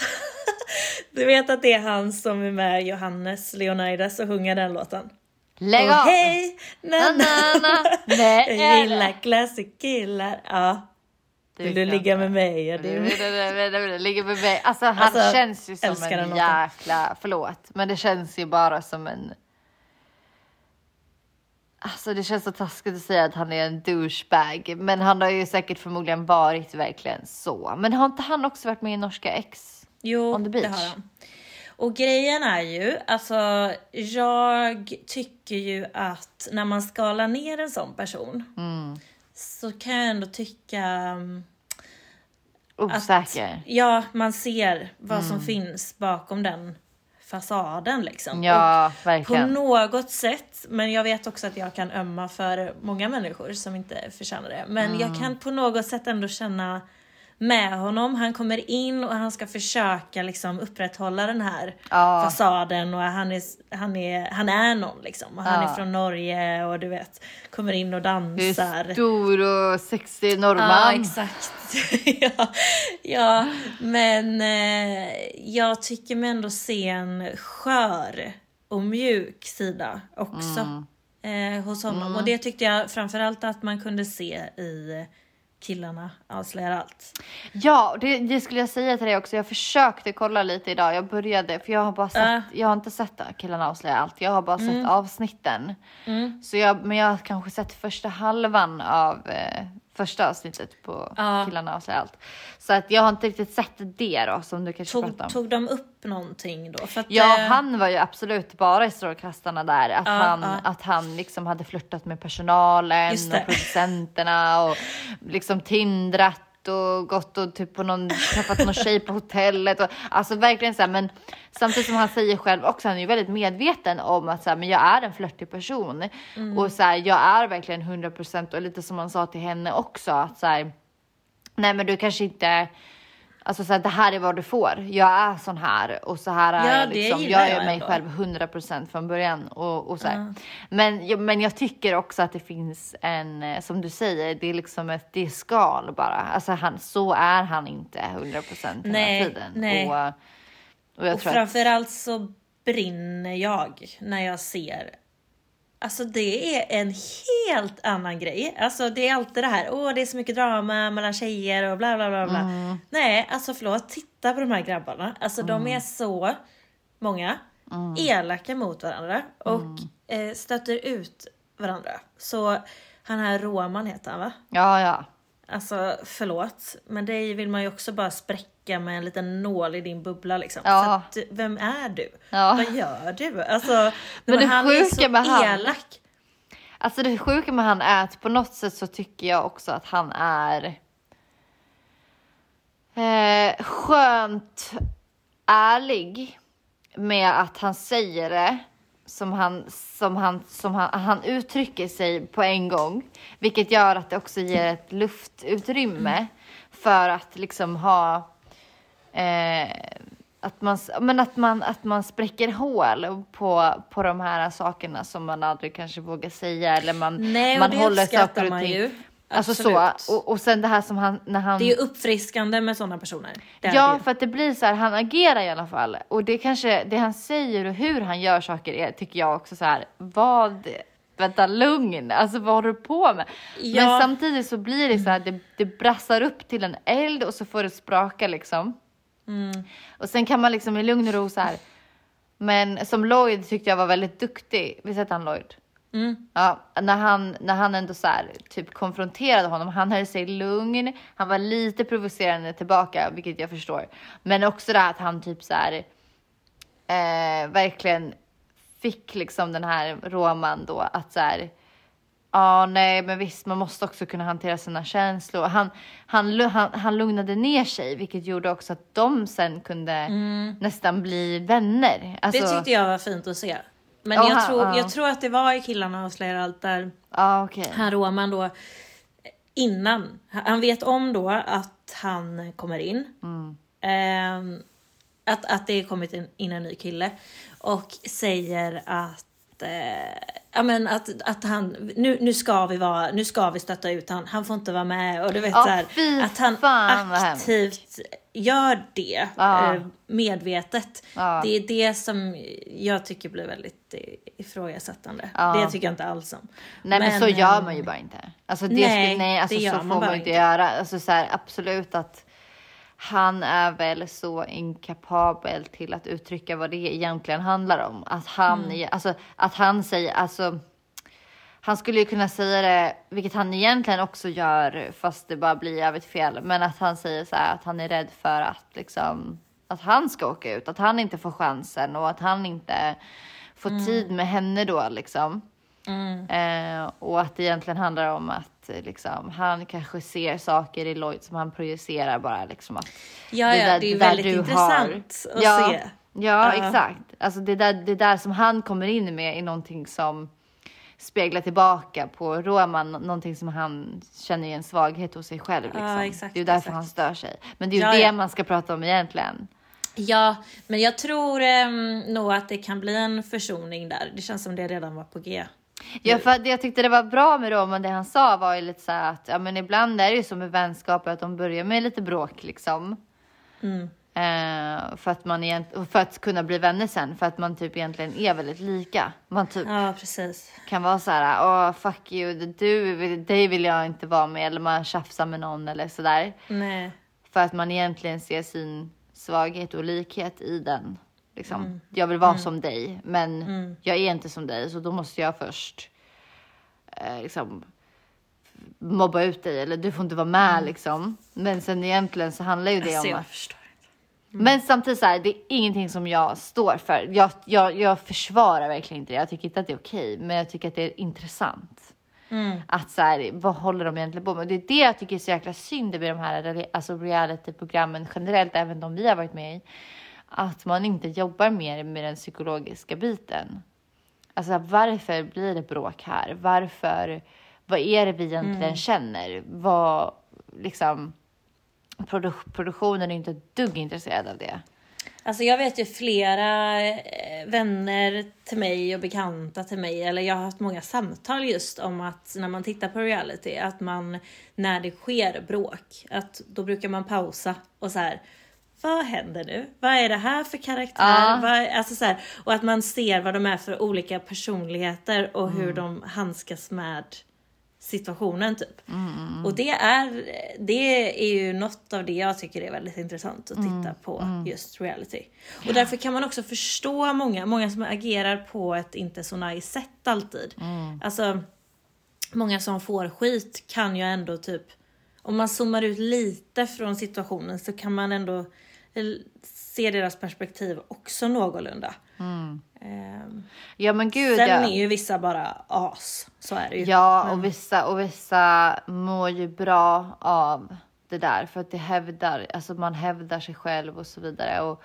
du vet att det är han som är med Johannes Leonidas och sjunger den låten? Lägg av! hej! Na, Na, na, na, Jag gillar classic killar. Ja. Det Vill du ligga med mig? Ja, Det det... ligger med mig. Alltså han Alltså, känns ju som en jäkla, förlåt, men det känns ju bara som en Alltså det känns så taskigt att säga att han är en douchebag, men han har ju säkert förmodligen varit verkligen så. Men har inte han också varit med i Norska X? Jo, On the det beach. har han. Och grejen är ju, alltså jag tycker ju att när man skalar ner en sån person Mm. Så kan jag ändå tycka um, Osäker. ja, man ser vad som Mm. finns bakom den fasaden liksom. Ja, Och på verkligen. något sätt, men jag vet också att jag kan ömma för många människor som inte förtjänar det. Men Mm. jag kan på något sätt ändå känna med honom. Han kommer in och han ska försöka liksom upprätthålla den här Ja. fasaden och han är, han är, han är någon liksom. Och han Ja. är från Norge och du vet, kommer in och Du dansar. är stor och sexig Ja, norrman. exakt. ja, ja, men eh, jag tycker mig ändå se en skör och mjuk sida också Mm. eh, hos honom. Och det tyckte jag framförallt att man kunde se i Killarna avslöjar allt. Ja, det, det skulle jag säga till dig också. Jag försökte kolla lite idag. Jag började, för jag har bara sett, Äh. jag har inte sett killarna avslöjar allt. Jag har bara Mm. sett avsnitten. Så jag, men jag har kanske sett första halvan av eh, första avsnittet på Ja. killarna avslöjar allt. Så att jag har inte riktigt sett det då som du kanske pratar om. Tog, tog de upp någonting då? För att, Ja, eh, han var ju absolut bara i strålkastarna där. Att, Ja, han, ja. att han liksom hade flörtat med personalen och producenterna och liksom tindrat och gått och typ på någon, träffat någon tjej på hotellet. Och, alltså verkligen så här, men samtidigt som han säger själv också, han är ju väldigt medveten om att så här, men jag är en flörtig person. Mm. Och så här, jag är verkligen 100% och lite som han sa till henne också att så här, nej men du kanske inte Alltså så här, det här är vad du får. Jag är sån här och så här är Ja, jag. Liksom. Jag är mig ändå. själv 100% från början. Och, och så här. men, men jag tycker också att det finns en, eh, som du säger, det är liksom ett det är skal bara. Alltså han, så är han inte 100% hela Nej, tiden. nej. Och, och Och tror att, framförallt så brinner jag när jag ser Alltså det är en helt annan grej. Alltså det är alltid det här, åh det är så mycket drama mellan tjejer och bla bla bla bla. Mm. Nej, alltså förlåt, titta på de här grabbarna. Alltså de Mm. är så många elaka mot varandra och Mm. eh, stöter ut varandra. Så han här Roman heter han va? ja, ja. Alltså förlåt, men dig vill man ju också bara spräcka med en liten nål i din bubbla liksom. Ja. Så att, vem är du? Ja. Vad gör du? Alltså, Men det han är sjuka så med han- elak. Alltså det sjuka med han är att på något sätt så tycker jag också att han är eh, skönt ärlig med att han säger det som han, som han, som han, han uttrycker sig på en gång. Vilket gör att det också ger ett luftutrymme för att liksom ha eh, att man, men att man, att man spräcker hål på, på de här sakerna som man aldrig kanske vågar säga eller man, Nej, man håller saker och man ting. ju. Alltså så, Absolut. och, och sen det här som han, när han... Det är uppfriskande med sådana personer. Ja, för att det blir så här, han agerar i alla fall. Och det kanske, det han säger och hur han gör saker är, tycker jag också så här, vad, vänta lugn, alltså vad håller du på med? Ja. Men samtidigt så blir det så här, det, det brassar upp till en eld och så får det spraka liksom. Mm. Och sen kan man liksom i lugn och ro så här, men som Lloyd tyckte jag var väldigt duktig, visst hette han Lloyd? Mm. Ja, när han, när han ändå så här, typ konfronterade honom, han höll sig lugn, han var lite provocerande tillbaka, vilket jag förstår. Men också det här att han typ så här, eh, verkligen fick liksom den här Roman då att så här, ja nej men visst man måste också kunna hantera sina känslor. Han, han, han, han lugnade ner sig, vilket gjorde också att de sen kunde nästan bli vänner. Alltså, Det tyckte jag var fint att se. Men Ja, jag, han- tror, ja. jag tror att det var i Killarna avslöjar allt där Ja okej. han Roman då innan. Han vet om då att han kommer in. Ehm, att, att det kommit in, in en ny kille. Och säger att eh, Ja men att, att han, nu, nu ska vi vara, nu ska vi stötta ut han, han får inte vara med och du vet Ja, så här, att han aktivt gör det Ja. eh, medvetet. Ja. Det är det som jag tycker blir väldigt ifrågasättande. Ja. Det tycker jag inte alls om. Nej men, så eh, gör man ju bara inte. Alltså det, Nej, skulle, nej, alltså det gör så man får man inte. göra. Alltså så här, absolut att han är väl så inkapabel till att uttrycka vad det egentligen handlar om. Att han, Mm. alltså, att han säger, alltså han skulle ju kunna säga det, vilket han egentligen också gör, fast det bara blir jävligt fel. Men att han säger så här att han är rädd för att liksom att han ska åka ut, att han inte får chansen och att han inte får Mm. tid med henne då liksom. Eh, och att det egentligen handlar om att eh, liksom, han kanske ser saker i Lloyd som han projicerar bara liksom att Ja, ja, där- det är ju väldigt intressant att ja, se. Ja, Ja. exakt. Alltså det där, det där som han kommer in med är någonting som speglar tillbaka på Roman, någonting som han känner är en svaghet hos sig själv. Liksom. Ja, exakt, det är ju därför exakt. han stör sig. Men det är ju Ja, det ja. man ska prata om egentligen. Ja, men jag tror um, nog att det kan bli en försoning där. Det känns som det redan var på G. Ja, för att jag tyckte det var bra med Roman, det han sa var ju lite så att ja, men ibland är det ju så med vänskaper att de börjar med lite bråk liksom. Eh, för, att man egent- för att kunna bli vänner sen, för att man typ egentligen är väldigt lika. Man typ Ja, kan vara så här, åh fuck you, du, dig vill jag inte vara med, eller man tjafsar med någon eller sådär. Nej. För att man egentligen ser sin svaghet och likhet i den. Liksom. Jag vill vara som dig, men jag är inte som dig, så då måste jag först eh, liksom, mobba ut dig, eller du får inte vara med liksom. Men sen egentligen så handlar ju det Alltså, om jag att förstår. men samtidigt så här, det är ingenting som jag står för. Jag, jag, jag försvarar verkligen inte det. Jag tycker inte att det är okej, men jag tycker att det är intressant. Att så här, vad håller de egentligen på med? Det är det jag tycker är så jäkla synd med de här alltså reality-programmen generellt, även de vi har varit med i. Att man inte jobbar mer med den psykologiska biten. Alltså varför blir det bråk här? Varför? Vad är det vi egentligen känner? Vad liksom produ- produktionen är inte ett dugg intresserad av det. Alltså jag vet ju flera eh, vänner till mig och bekanta till mig, eller jag har haft många samtal just om att när man tittar på reality, att man när det sker bråk, att då brukar man pausa och så här. Vad händer nu? Vad är det här för karaktär? Ja. Vad, alltså så här, och att man ser vad de är för olika personligheter och hur de handskas med situationen typ. Och det är, det är ju något av det jag tycker är väldigt intressant att titta på just reality. Och därför kan man också förstå många, många som agerar på ett inte så nice sätt alltid. Alltså, många som får skit kan ju ändå typ, om man zoomar ut lite från situationen så kan man ändå eh, se deras perspektiv också någorlunda. Ehm, Ja men gud Sen ja. är ju vissa bara as, så är det ju. Ja, och vissa, och vissa mår ju bra av det där för att det hävdar, alltså man hävdar sig själv och så vidare. Och,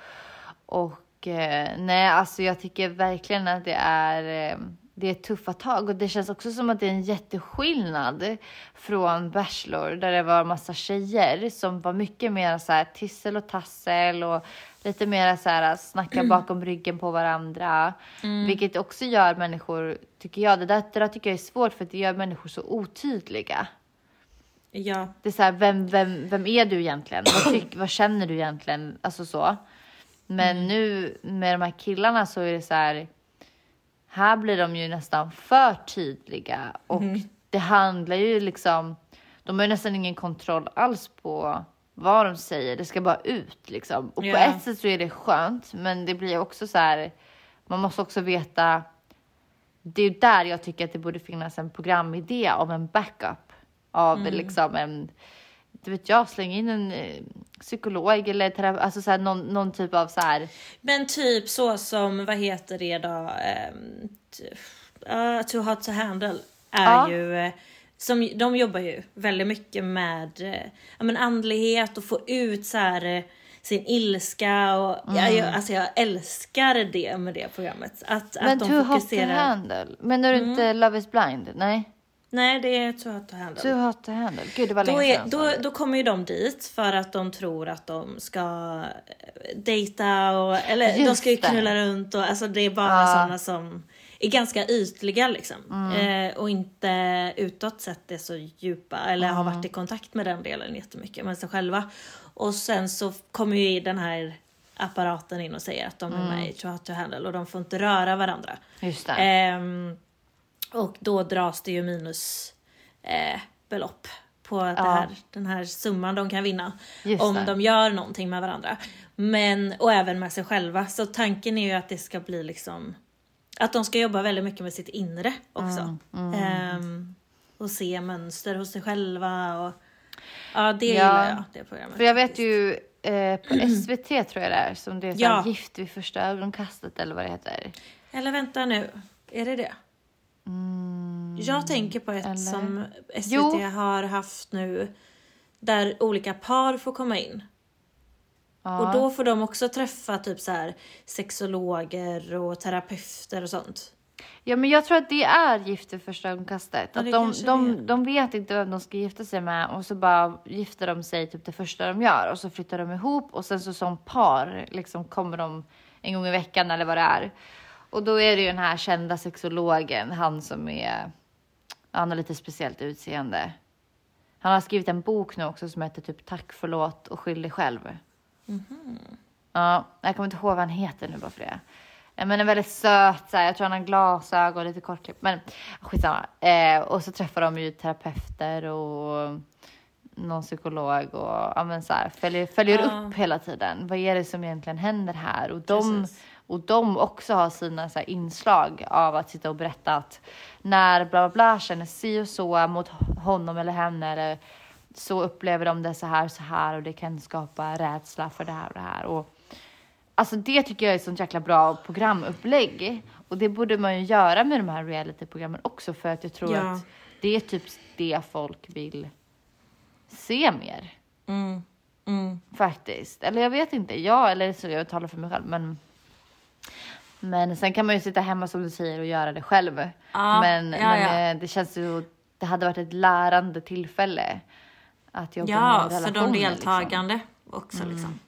och eh, nej, alltså jag tycker verkligen att det är, eh, det är tuffa tag och det känns också som att det är en jätteskillnad från Bachelor där det var massa tjejer som var mycket mer så här tissel och tassel och lite mer så här snacka bakom ryggen på varandra. Vilket också gör människor, tycker jag, det där, det där tycker jag är svårt för det gör människor så otydliga. Ja. Det är så här, vem, vem, vem är du egentligen? Vad, tyck, vad känner du egentligen? Alltså så. Men nu med de här killarna så är det så här. Här blir de ju nästan för tydliga och det handlar ju liksom. De har ju nästan ingen kontroll alls på vad de säger. Det ska bara ut liksom. Och Ja. på ett sätt så är det skönt, men det blir också så här. Man måste också veta. Det är ju där jag tycker att det borde finnas en programidé om en backup av liksom en, det vet jag, släng in en eh, psykolog eller terapeut, alltså så här, någon, någon typ av så här. Men typ så som, vad heter det då? Uh, too hot to handle är Ja. ju eh, som, de jobbar ju väldigt mycket med eh, ja, men andlighet och få ut så här, eh, sin ilska och jag, jag, alltså jag älskar det med det programmet. Att, Men att de too hot to fokuserar. handle. Menar du inte Love is blind? Nej, Nej, det är too hot to handle. too hot to handle. Gud, det var Då, länge sedan. då, det. då kommer ju de dit för att de tror att de ska eh, dejta och eller de Just ska ju det. knulla runt och alltså det är bara Ja. sådana som är ganska ytliga liksom. Mm. Eh, och inte utåt sett är så djupa eller har Mm. varit i kontakt med den delen jättemycket med sig själva. Och sen så kommer ju den här apparaten in och säger att de är Mm. med i Too Hot to Handle och de får inte röra varandra. Just det. Ehm, och då dras det ju minus eh, belopp på det här, den här summan de kan vinna Just om det. de gör någonting med varandra. Men, och även med sig själva. Så tanken är ju att det ska bli liksom att de ska jobba väldigt mycket med sitt inre också. Mm, Ehm, och se mönster hos sig själva och ja, det Ja. gillar jag, det programmet. För jag vet ju eh, på SVT tror jag det är, som det är Ja. gift vid första ögonkastet eller vad det heter. Eller vänta nu, är det det? Jag tänker på ett Mm, eller? som SVT Jo. har haft nu där olika par får komma in. Ja. Och då får de också träffa typ så här sexologer och terapeuter och sånt. Ja men jag tror att det är gift vid första ögonkastet. Ja, att de, de, de vet inte vem de ska gifta sig med och så bara gifter de sig typ det första de gör och så flyttar de ihop och sen så som par liksom kommer de en gång i veckan eller vad det är. Och då är det ju den här kända sexologen, han som är, han har lite speciellt utseende. Han har skrivit en bok nu också som heter typ Tack, förlåt och skyll dig själv. Ja, jag kommer inte ihåg vad han heter nu bara för det. Men en väldigt söt, så här, jag tror han har glasögon lite kortklippt. Men skitsamma. Eh, och så träffar de ju terapeuter och någon psykolog och ja, men så här, följer, följer Ja. upp hela tiden. Vad är det som egentligen händer här? Och de, Precis. Och de också har sina så inslag av att sitta och berätta att när bla bla bla känner si och så mot honom eller henne eller så upplever de det så här så här och det kan skapa rädsla för det här och det här. Och, alltså det tycker jag är ett sånt jäkla bra programupplägg och det borde man ju göra med de här realityprogrammen också för att jag tror Ja. att det är typ det folk vill se mer. Mm. Mm. Faktiskt. Eller jag vet inte. Ja, eller så jag talar för mig själv. Men, men sen kan man ju sitta hemma som du säger och göra det själv. Ja, men ja, men ja. eh, det känns ju... Det hade varit ett lärande tillfälle. Att jobba Ja, med för de relationer, deltagande också liksom. Liksom.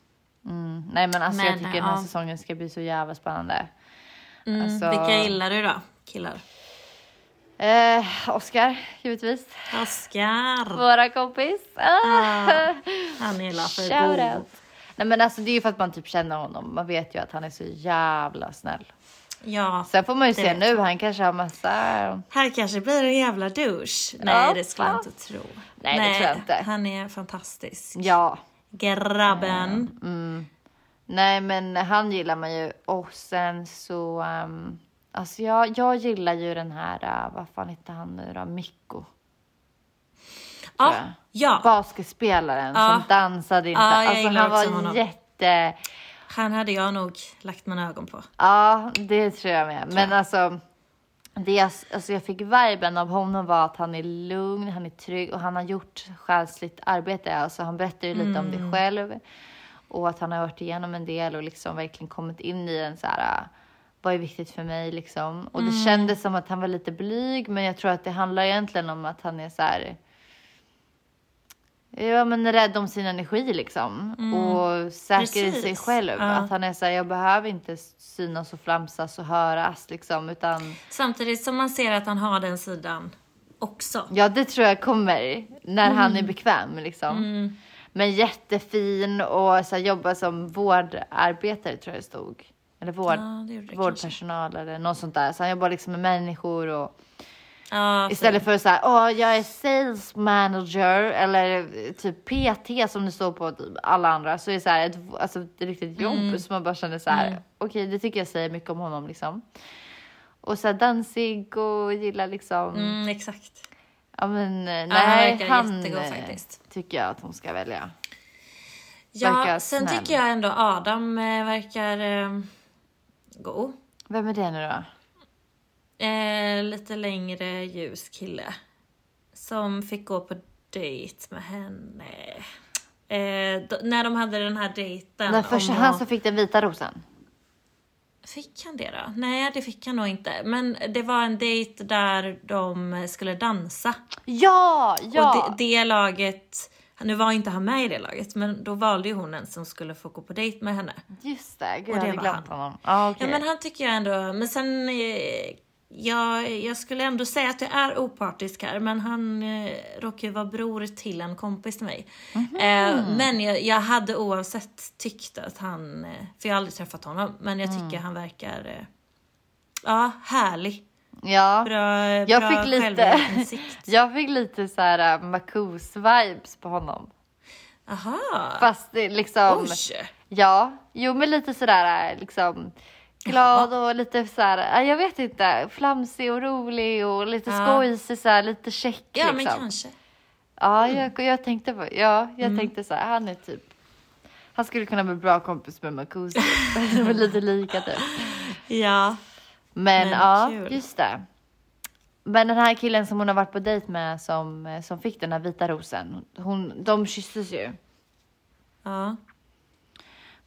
Mm. Nej men alltså jag Men, tycker den här ja. säsongen ska bli så jävla spännande. Mm. Alltså- Vilka gillar du då? Killar? Eh, Oscar, givetvis. Oscar! Våra kompis. Ah, han gillar för god. Nej men alltså det är ju för att man typ känner honom. Man vet ju att han är så jävla snäll. Ja, Sen får man ju se nu, han kanske har massa... här kanske blir en jävla douche. Nej, Ja, det skulle jag inte tro. Nej, det tror jag inte. Han är fantastisk. Ja. Grabben. Nej men han gillar man ju. Och sen så... Um, alltså jag, jag gillar ju den här, uh, vad fan heter han nu då? Mikko. Ja, jag. ja. Basketspelaren Ja. som dansade inte. Jag alltså han var honom. jätte... Han hade jag nog lagt mina ögon på. Ja, det tror jag med. Men alltså, det jag, alltså jag fick viben av honom var att han är lugn, han är trygg och han har gjort själsligt arbete. Alltså han berättar ju lite om Mm. det själv och att han har varit igenom en del och liksom verkligen kommit in i en så här, vad är viktigt för mig liksom. Och Mm. det kändes som att han var lite blyg, men jag tror att det handlar egentligen om att han är så här, Ja men rädd om sin energi liksom. Och säker i sig Mm. Precis. själv. Ja. Att han är såhär, jag behöver inte synas och flamsas och höras liksom. Utan Samtidigt som man ser att han har den sidan också. ja det tror jag kommer när han Mm. är bekväm liksom. Men jättefin och så här, jobbar som vårdarbetare tror jag det stod. Eller vård, Ja, det det vårdpersonal eller något sånt där. Så han jobbar liksom med människor och Ja, Istället för så här, åh jag är sales manager eller typ PT som det står på typ alla andra så är det så här ett, alltså ett riktigt jobb Mm. som man bara känner så här, okej det tycker jag säger mycket om honom liksom. Och så här dansig och gillar liksom, Mm, exakt. ja men eh, han nej verkar han jättegod eh, faktiskt. tycker jag att hon ska välja. Ja, Verkar sen snäll. tycker jag ändå Adam eh, verkar eh, god. Vem är det nu då? Eh, lite längre ljus kille. Som fick gå på dejt med henne. Eh, då, när de hade den här dejten. Den första, om han som fick den vita rosen. Fick han det då? Nej, det fick han nog inte. Men det var en dejt där de skulle dansa. Ja, ja! Och det, det laget, nu var inte han med i det laget, men då valde ju hon en som skulle få gå på dejt med henne. Just det, gud Och jag det hade var glömt han. honom. Ah, okej. Ja men han tycker jag ändå, men sen eh, jag, jag skulle ändå säga att jag är opartisk här men han eh, råkar ju vara bror till en kompis till mig. Mhm. Eh, men jag, jag hade oavsett tyckt att han, eh, för jag har aldrig träffat honom, men jag tycker Mm. han verkar eh, ja, härlig. Ja. Bra, Jag bra fick lite, jag fick lite så här uh, Marcus-vibes på honom. Aha. Fast liksom, Oj. ja, jo men lite sådär liksom glad och lite såhär, äh, jag vet inte, flamsig och rolig och lite Ja. skojsig såhär, lite check Ja, liksom. men kanske. Ja, jag, jag tänkte på, ja, jag Mm. tänkte så här, han är typ, han skulle kunna bli bra kompis med Marcus. De är lite lika typ. Ja. Men, Men ja, kul. just det. Men den här killen som hon har varit på dejt med som, som fick den här vita rosen, hon, de kysstes ju. Ja,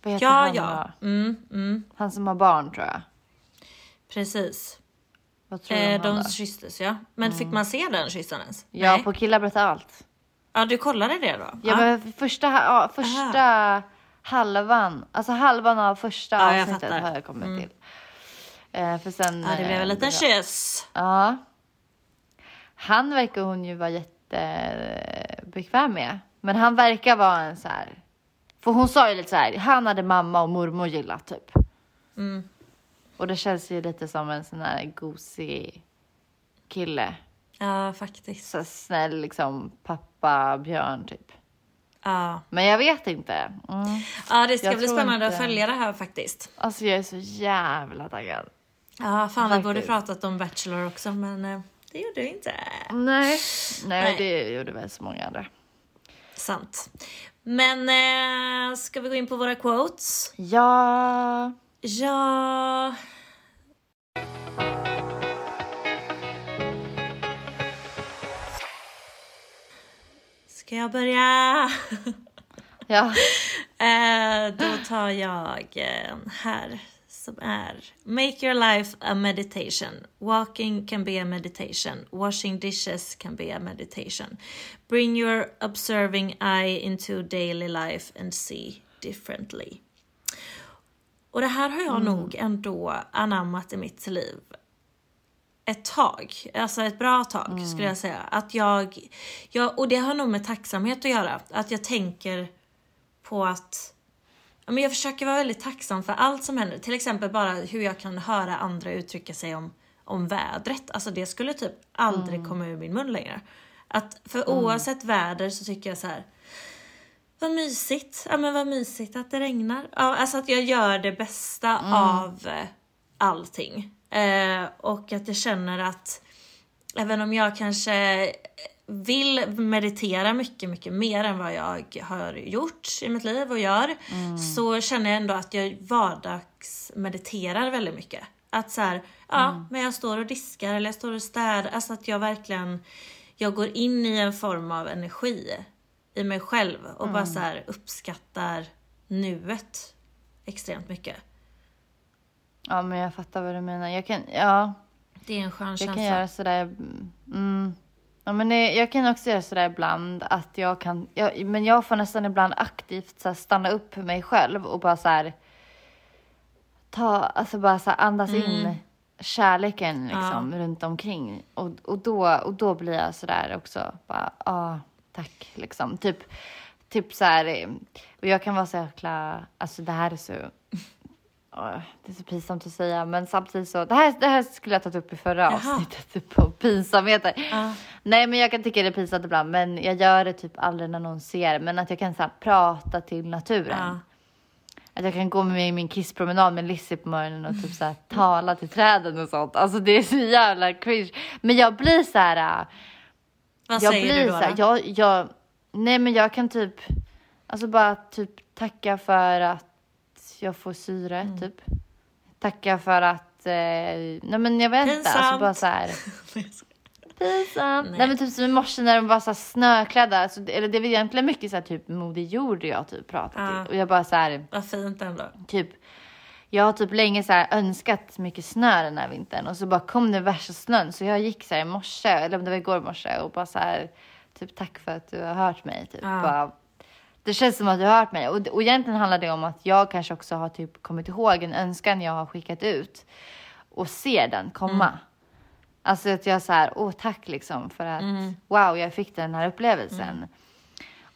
Vad heter ja. han ja. Mm, mm, Han som har barn tror jag. precis. Vad tror Eh, de då? kysstes ja. Men fick man se den kyssen ens? Ja, Nej. på killar berättar allt. ja, du kollade det då? Ja, men första, ja, första halvan, alltså halvan av första Ja, jag avsnittet. Mm. har jag kommit till. Eh, för sen... ja, det blev en eh, liten kyss. Ja. Han verkar hon ju vara jättebekväm med. Men han verkar vara en så här... För hon sa ju lite så här, han hade mamma och mormor gillat typ. Mm. Och det känns ju lite som en sån här gosig kille. Ja, faktiskt. Så snäll liksom pappa björn typ. Ja. Men jag vet inte. Mm. ja, det ska Jag bli spännande inte- att följa det här faktiskt. Alltså jag är så jävla taggad. Ja, fan vi borde pratat om Bachelor också, men eh, det gjorde vi inte. Nej. Nej, Nej. det gjorde väl så många andra. Sant. Men eh, ska vi gå in på våra quotes? Ja. Ja... Ska jag börja? Ja. Eh, då tar jag en här som är Make your life a meditation. Walking can be a meditation. Washing dishes can be a meditation. Bring your observing eye into daily life and see differently. Och det här har jag nog ändå anammat i mitt liv ett tag, alltså ett bra tag skulle jag säga. Att jag, jag, och det har nog med tacksamhet att göra. Att jag tänker på att men jag försöker vara väldigt tacksam för allt som händer. Till exempel bara hur jag kan höra andra uttrycka sig om, om vädret. Alltså det skulle typ aldrig komma ur min mun längre. Att för oavsett väder så tycker jag så här. Vad mysigt. Ja men vad mysigt att det regnar. Ja, alltså att jag gör det bästa av eh, allting. Eh, och att jag känner att även om jag kanske vill meditera mycket, mycket mer än vad jag har gjort i mitt liv och gör, så känner jag ändå att jag vardagsmediterar väldigt mycket. Att så här, ja, men jag står och diskar eller jag står och städar, alltså att jag verkligen, jag går in i en form av energi i mig själv och bara så här uppskattar nuet extremt mycket. Ja, men jag fattar vad du menar. Jag kan, ja, Det är en skön jag känsla. kan göra sådär. Mm. Ja, men jag kan också göra sådär ibland att jag kan, jag, men jag får nästan ibland aktivt så stanna upp mig själv och bara så här ta, alltså bara så andas in kärleken liksom runt omkring. Och, och då och då blir jag sådär också bara ja tack liksom. Typ typ så här och jag kan vara så jäkla alltså det här är så det är så pinsamt att säga, men samtidigt så... Det här, det här skulle jag tagit upp i förra avsnittet, typ på pinsamheter. Nej, men jag kan tycka det är pinsamt ibland, men jag gör det typ aldrig när någon ser. Men att jag kan så här, prata till naturen. Ja. Att jag kan gå med min kisspromenad med Lizzie på morgonen och typ så här, tala till träden och sånt. Alltså det är så jävla cringe. Men jag blir så här... äh, Vad jag säger blir du då? så här, jag, jag, nej men jag kan typ, alltså bara typ tacka för att jag får syre, Mm. typ. Tacka för att, eh, nej men jag vet inte, alltså bara så här. Pinsamt. Nej. men typ som i morse när de var så här snöklädda, alltså, eller det väl egentligen mycket så här typ Moder Jord jag typ pratat Ja. till. Och jag bara så här, Vad fint ändå. typ jag har typ länge så här önskat mycket snö den här vintern och så bara kom det värsta snön så jag gick så här i morse, eller om det var igår morse och bara så här typ tack för att du har hört mig typ. Ja. Bara, det känns som att du har hört mig och, och egentligen handlar det om att jag kanske också har typ kommit ihåg en önskan jag har skickat ut och ser den komma. Mm. Alltså att jag så här, åh tack liksom för att wow jag fick den här upplevelsen. Mm.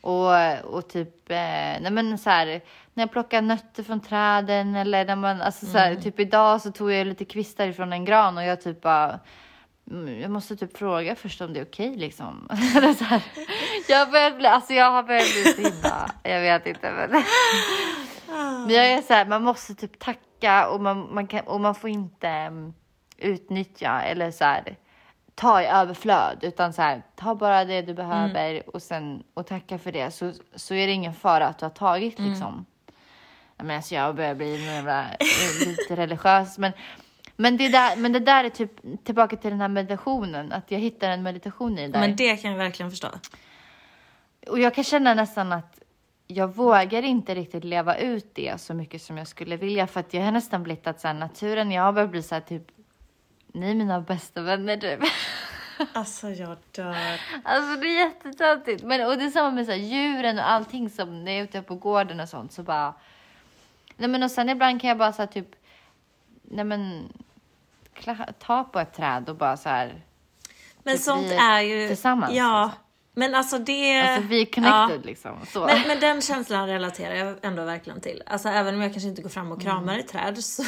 Och, och typ, eh, nej men så här, när jag plockar nötter från träden eller när man, alltså så här, typ idag så tog jag lite kvistar ifrån en gran och jag typ bara, mm, jag måste typ fråga först om det är okej liksom. Eller så här. Jag börjar bli, alltså jag har börjat bli så himla, jag vet inte men. Men jag är så här, man måste typ tacka och man, man, kan, och man får inte um, utnyttja eller så här ta i överflöd utan så här, ta bara det du behöver Mm. och sen och tacka för det så, så är det ingen fara att du har tagit Mm. liksom. Jag, menar, alltså jag börjar bli jävla, lite religiös men men det, där, men det där är typ tillbaka till den här meditationen, att jag hittar en meditation i det där. Men det kan jag verkligen förstå. Och jag kan känna nästan att jag vågar inte riktigt leva ut det så mycket som jag skulle vilja för att jag har nästan blivit att så här, naturen, jag har börjat bli så här typ, ni är mina bästa vänner typ. Alltså jag dör. Alltså det är jättetöntigt. Men och det är samma med så här, djuren och allting som när jag är ute på gården och sånt så bara. Nej men och sen ibland kan jag bara så här, typ. Nej men. Ta på ett träd och bara så här. Men Typ sånt är ju... tillsammans, Ja. liksom. Men alltså det... Alltså vi är connected Ja. liksom. Så. Men, men den känslan relaterar jag ändå verkligen till. Alltså även om jag kanske inte går fram och kramar Mm. ett träd så,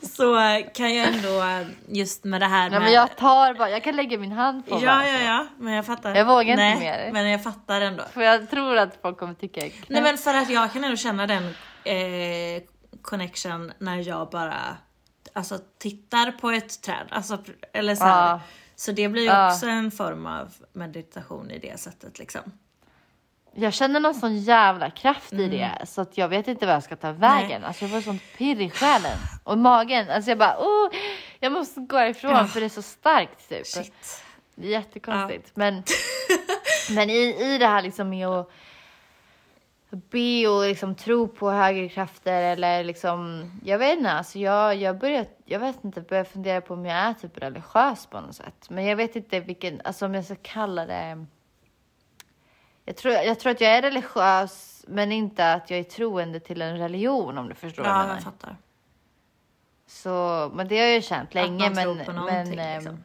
så kan jag ändå just med det här Nej, med... men jag tar bara. Jag kan lägga min hand på Ja, bara, ja, ja, men jag fattar. Jag vågar inte Nej, mer. Men jag fattar ändå. För jag tror att folk kommer tycka jag. Nej men för att jag kan ändå känna den eh, connection när jag bara alltså, tittar på ett träd. Alltså, eller så, här. Ja. så det blir ju Ja. också en form av meditation i det sättet liksom. Jag känner någon sån jävla kraft Mm. i det så att jag vet inte vad jag ska ta vägen. Alltså jag får sånt pirr i själen och magen. Alltså jag bara, oh, jag måste gå ifrån för det är så starkt typ. Shit. Det är jättekonstigt. Men, men i, i det här liksom med att be och liksom tro på högre krafter eller liksom, jag vet inte, alltså jag, jag börjar, jag vet inte, börjar fundera på om jag är typ religiös på något sätt. Men jag vet inte vilken, alltså om jag ska kalla det, jag tror, jag tror att jag är religiös men inte att jag är troende till en religion om du förstår vad jag Ja, menar. jag fattar. Så, men det har jag ju känt länge. att man men, tror på någonting men, ehm, liksom.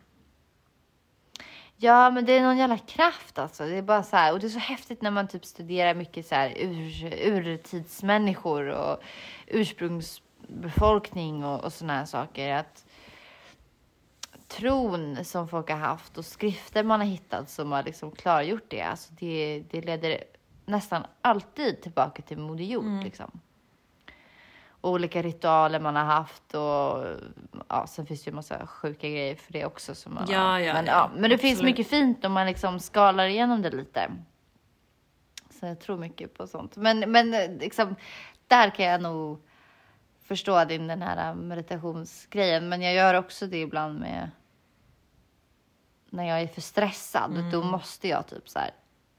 Ja, men det är någon jävla kraft alltså. Det är bara så här, och det är så häftigt när man typ studerar mycket så här ur, urtidsmänniskor och ursprungsbefolkning och, och såna här saker. Att tron som folk har haft och skrifter man har hittat som har liksom klargjort det, alltså det, det leder nästan alltid tillbaka till Moder Jord Mm. liksom. Olika ritualer man har haft och ja, sen finns det ju massa sjuka grejer för det också. Som man, Ja, ja, men, ja, men det finns absolut. mycket fint om man liksom skalar igenom det lite. Så jag tror mycket på sånt. Men, men liksom, där kan jag nog förstå din den här meditationsgrejen. Men jag gör också det ibland med när jag är för stressad. Mm. Då måste jag typ så här.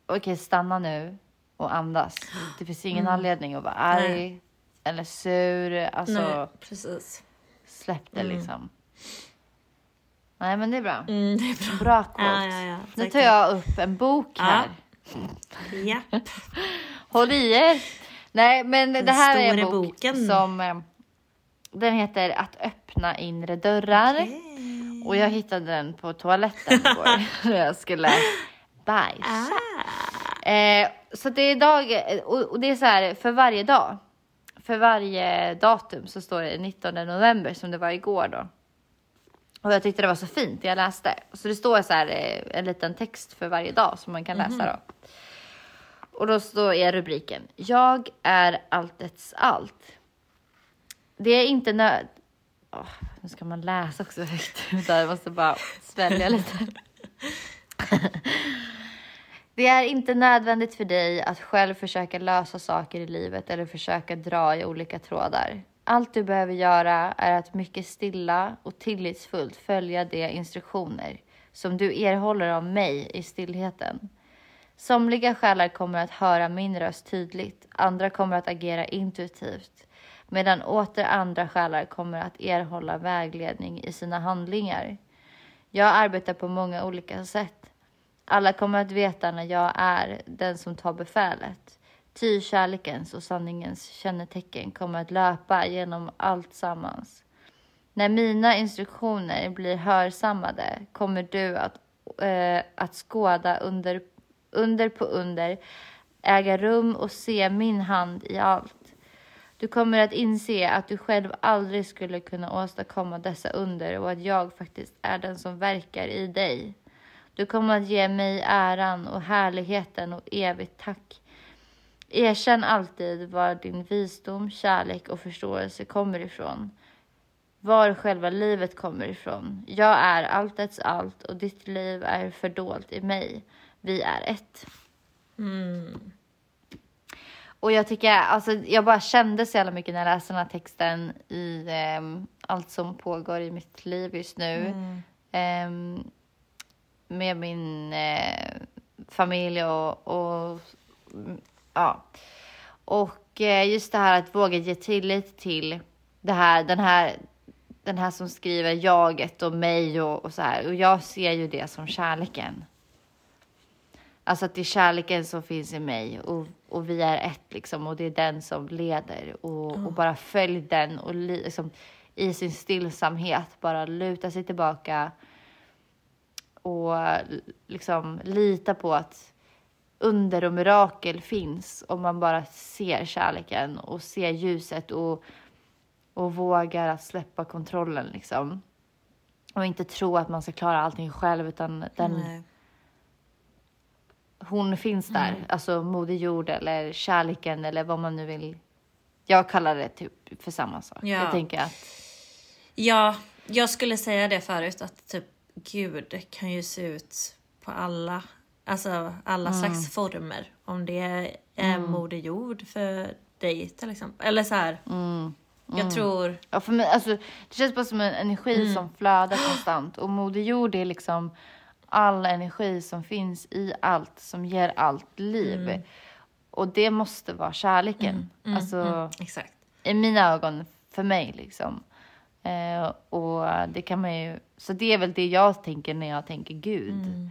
Okej, stanna nu och andas. Det finns ingen anledning att vara arg Mm. Nej. Eller sur. Alltså, Nej, precis. släpp det liksom. Nej, men det är bra. Mm, det är bra. Bra quote. Ja, ja, ja. Nu tar jag upp en bok här. Japp. Håll i er. Nej, men det här är en bok boken. som eh, den heter Att öppna inre dörrar. Och jag hittade den på toaletten igår när jag skulle bajsa. Eh, så det är dag, och, och det är så här för varje dag. För varje datum så står det 19 november som det var igår då. Och jag tyckte det var så fint, jag läste. Så det står så här eh, en liten text för varje dag som man kan läsa då. Och då står är rubriken. Jag är alltets allt. Det är inte nöd... Åh, nu ska man läsa också högt. Jag måste bara svälja lite. Det är inte nödvändigt för dig att själv försöka lösa saker i livet eller försöka dra i olika trådar. Allt du behöver göra är att mycket stilla och tillitsfullt följa de instruktioner som du erhåller av mig i stillheten. Somliga själar kommer att höra min röst tydligt, andra kommer att agera intuitivt, medan åter andra själar kommer att erhålla vägledning i sina handlingar. Jag arbetar på många olika sätt. Alla kommer att veta när jag är den som tar befälet. Ty kärlekens och sanningens kännetecken kommer att löpa genom allt sammans. När mina instruktioner blir hörsammade kommer du att, äh, att skåda under, under på under, äga rum och se min hand i allt. Du kommer att inse att du själv aldrig skulle kunna åstadkomma dessa under och att jag faktiskt är den som verkar i dig. Du kommer att ge mig äran och härligheten och evigt tack. Erkänn alltid var din visdom, kärlek och förståelse kommer ifrån. Var själva livet kommer ifrån. Jag är alltets allt och ditt liv är fördolt i mig. Vi är ett. Och jag tycker, alltså jag bara kände så jävla mycket när jag läste den här texten i ehm, allt som pågår i mitt liv just nu. Ehm, med min eh, familj och, och mm, ja. Och eh, just det här att våga ge tillit till det här, den här, den här som skriver jaget och mig och, och så här. Och jag ser ju det som kärleken. Alltså att det är kärleken som finns i mig och, och vi är ett liksom och det är den som leder och, och bara följ den och li, liksom, i sin stillsamhet bara luta sig tillbaka och liksom lita på att under och mirakel finns om man bara ser kärleken och ser ljuset och, och vågar att släppa kontrollen liksom. Och inte tro att man ska klara allting själv utan den, Nej. hon finns där, alltså Moder Jord eller kärleken eller vad man nu vill. Jag kallar det typ för samma sak. Ja. Jag tänker att Ja, jag skulle säga det förut att typ Gud kan ju se ut på alla, alltså alla Mm. slags former. Om det är Moder Jord för dig till exempel. Eller så här. Mm. Jag tror, Ja, för mig, alltså, det känns bara som en energi som flödar konstant. Och Moder Jord är liksom all energi som finns i allt, som ger allt liv. Och det måste vara kärleken. alltså, exakt. i mina ögon, för mig liksom. Eh, och det kan man ju, så det är väl det jag tänker när jag tänker Gud.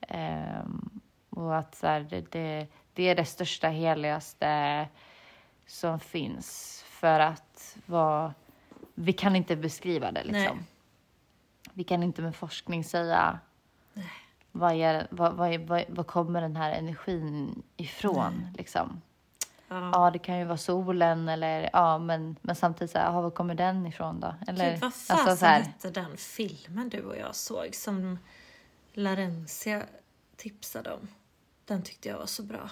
Ehm, och att så här, det, det, det är det största, heligaste som finns. För att vara, vi kan inte beskriva det liksom. Nej. Vi kan inte med forskning säga vad, är, vad, vad, vad, vad kommer den här energin ifrån liksom. Ja. Ja, det kan ju vara solen eller ja, men, men samtidigt så här, ja, var kommer den ifrån då? Eller, Gud, vad fasen alltså, hette den filmen du och jag såg som Larencia tipsade om? Den tyckte jag var så bra.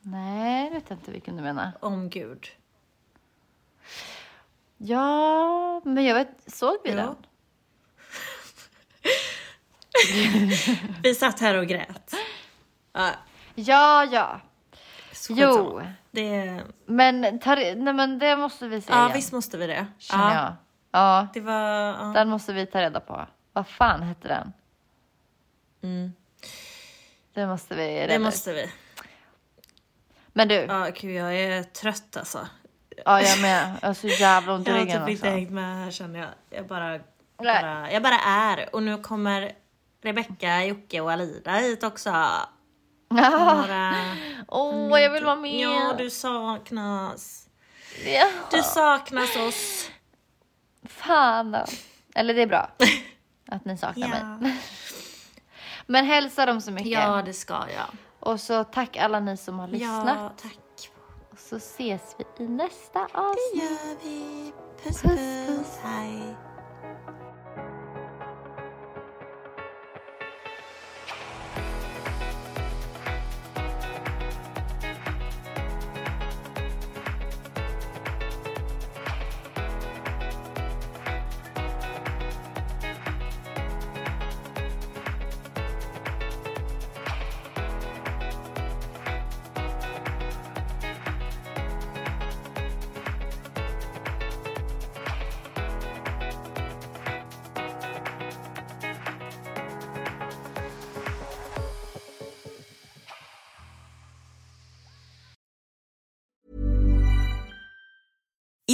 Nej, jag vet inte vilken du menar. Om Gud. Ja, men jag vet, såg vi Ja. den? Vi satt här och grät. Ja, Ja, ja. Jo. Det, men, tar, nej, men det måste vi säga ja, igen, visst måste vi det. känner Ja, jag. Ja, det var... Ja. den måste vi ta reda på. Vad fan hette den? Det måste vi reda Det måste vi. Men du, Ja, gud, jag är trött alltså. ja, jag med. Jag har så jävla ont i Jag har ryggen typ inte alltså. hängt med här känner jag. Jag bara, bara, jag bara är. Och nu kommer Rebecca, Jocke och Alida hit också. Åh, jag vill vara med. Ja, du saknas. Ja. Du saknas oss. Fan då. Eller det är bra att ni saknar Ja. mig. Men hälsa dem så mycket. ja, det ska jag. Och så tack alla ni som har lyssnat. Ja, tack. Och så ses vi i nästa avsnitt. Det gör vi. Puss, Puss, puss. puss. Hej.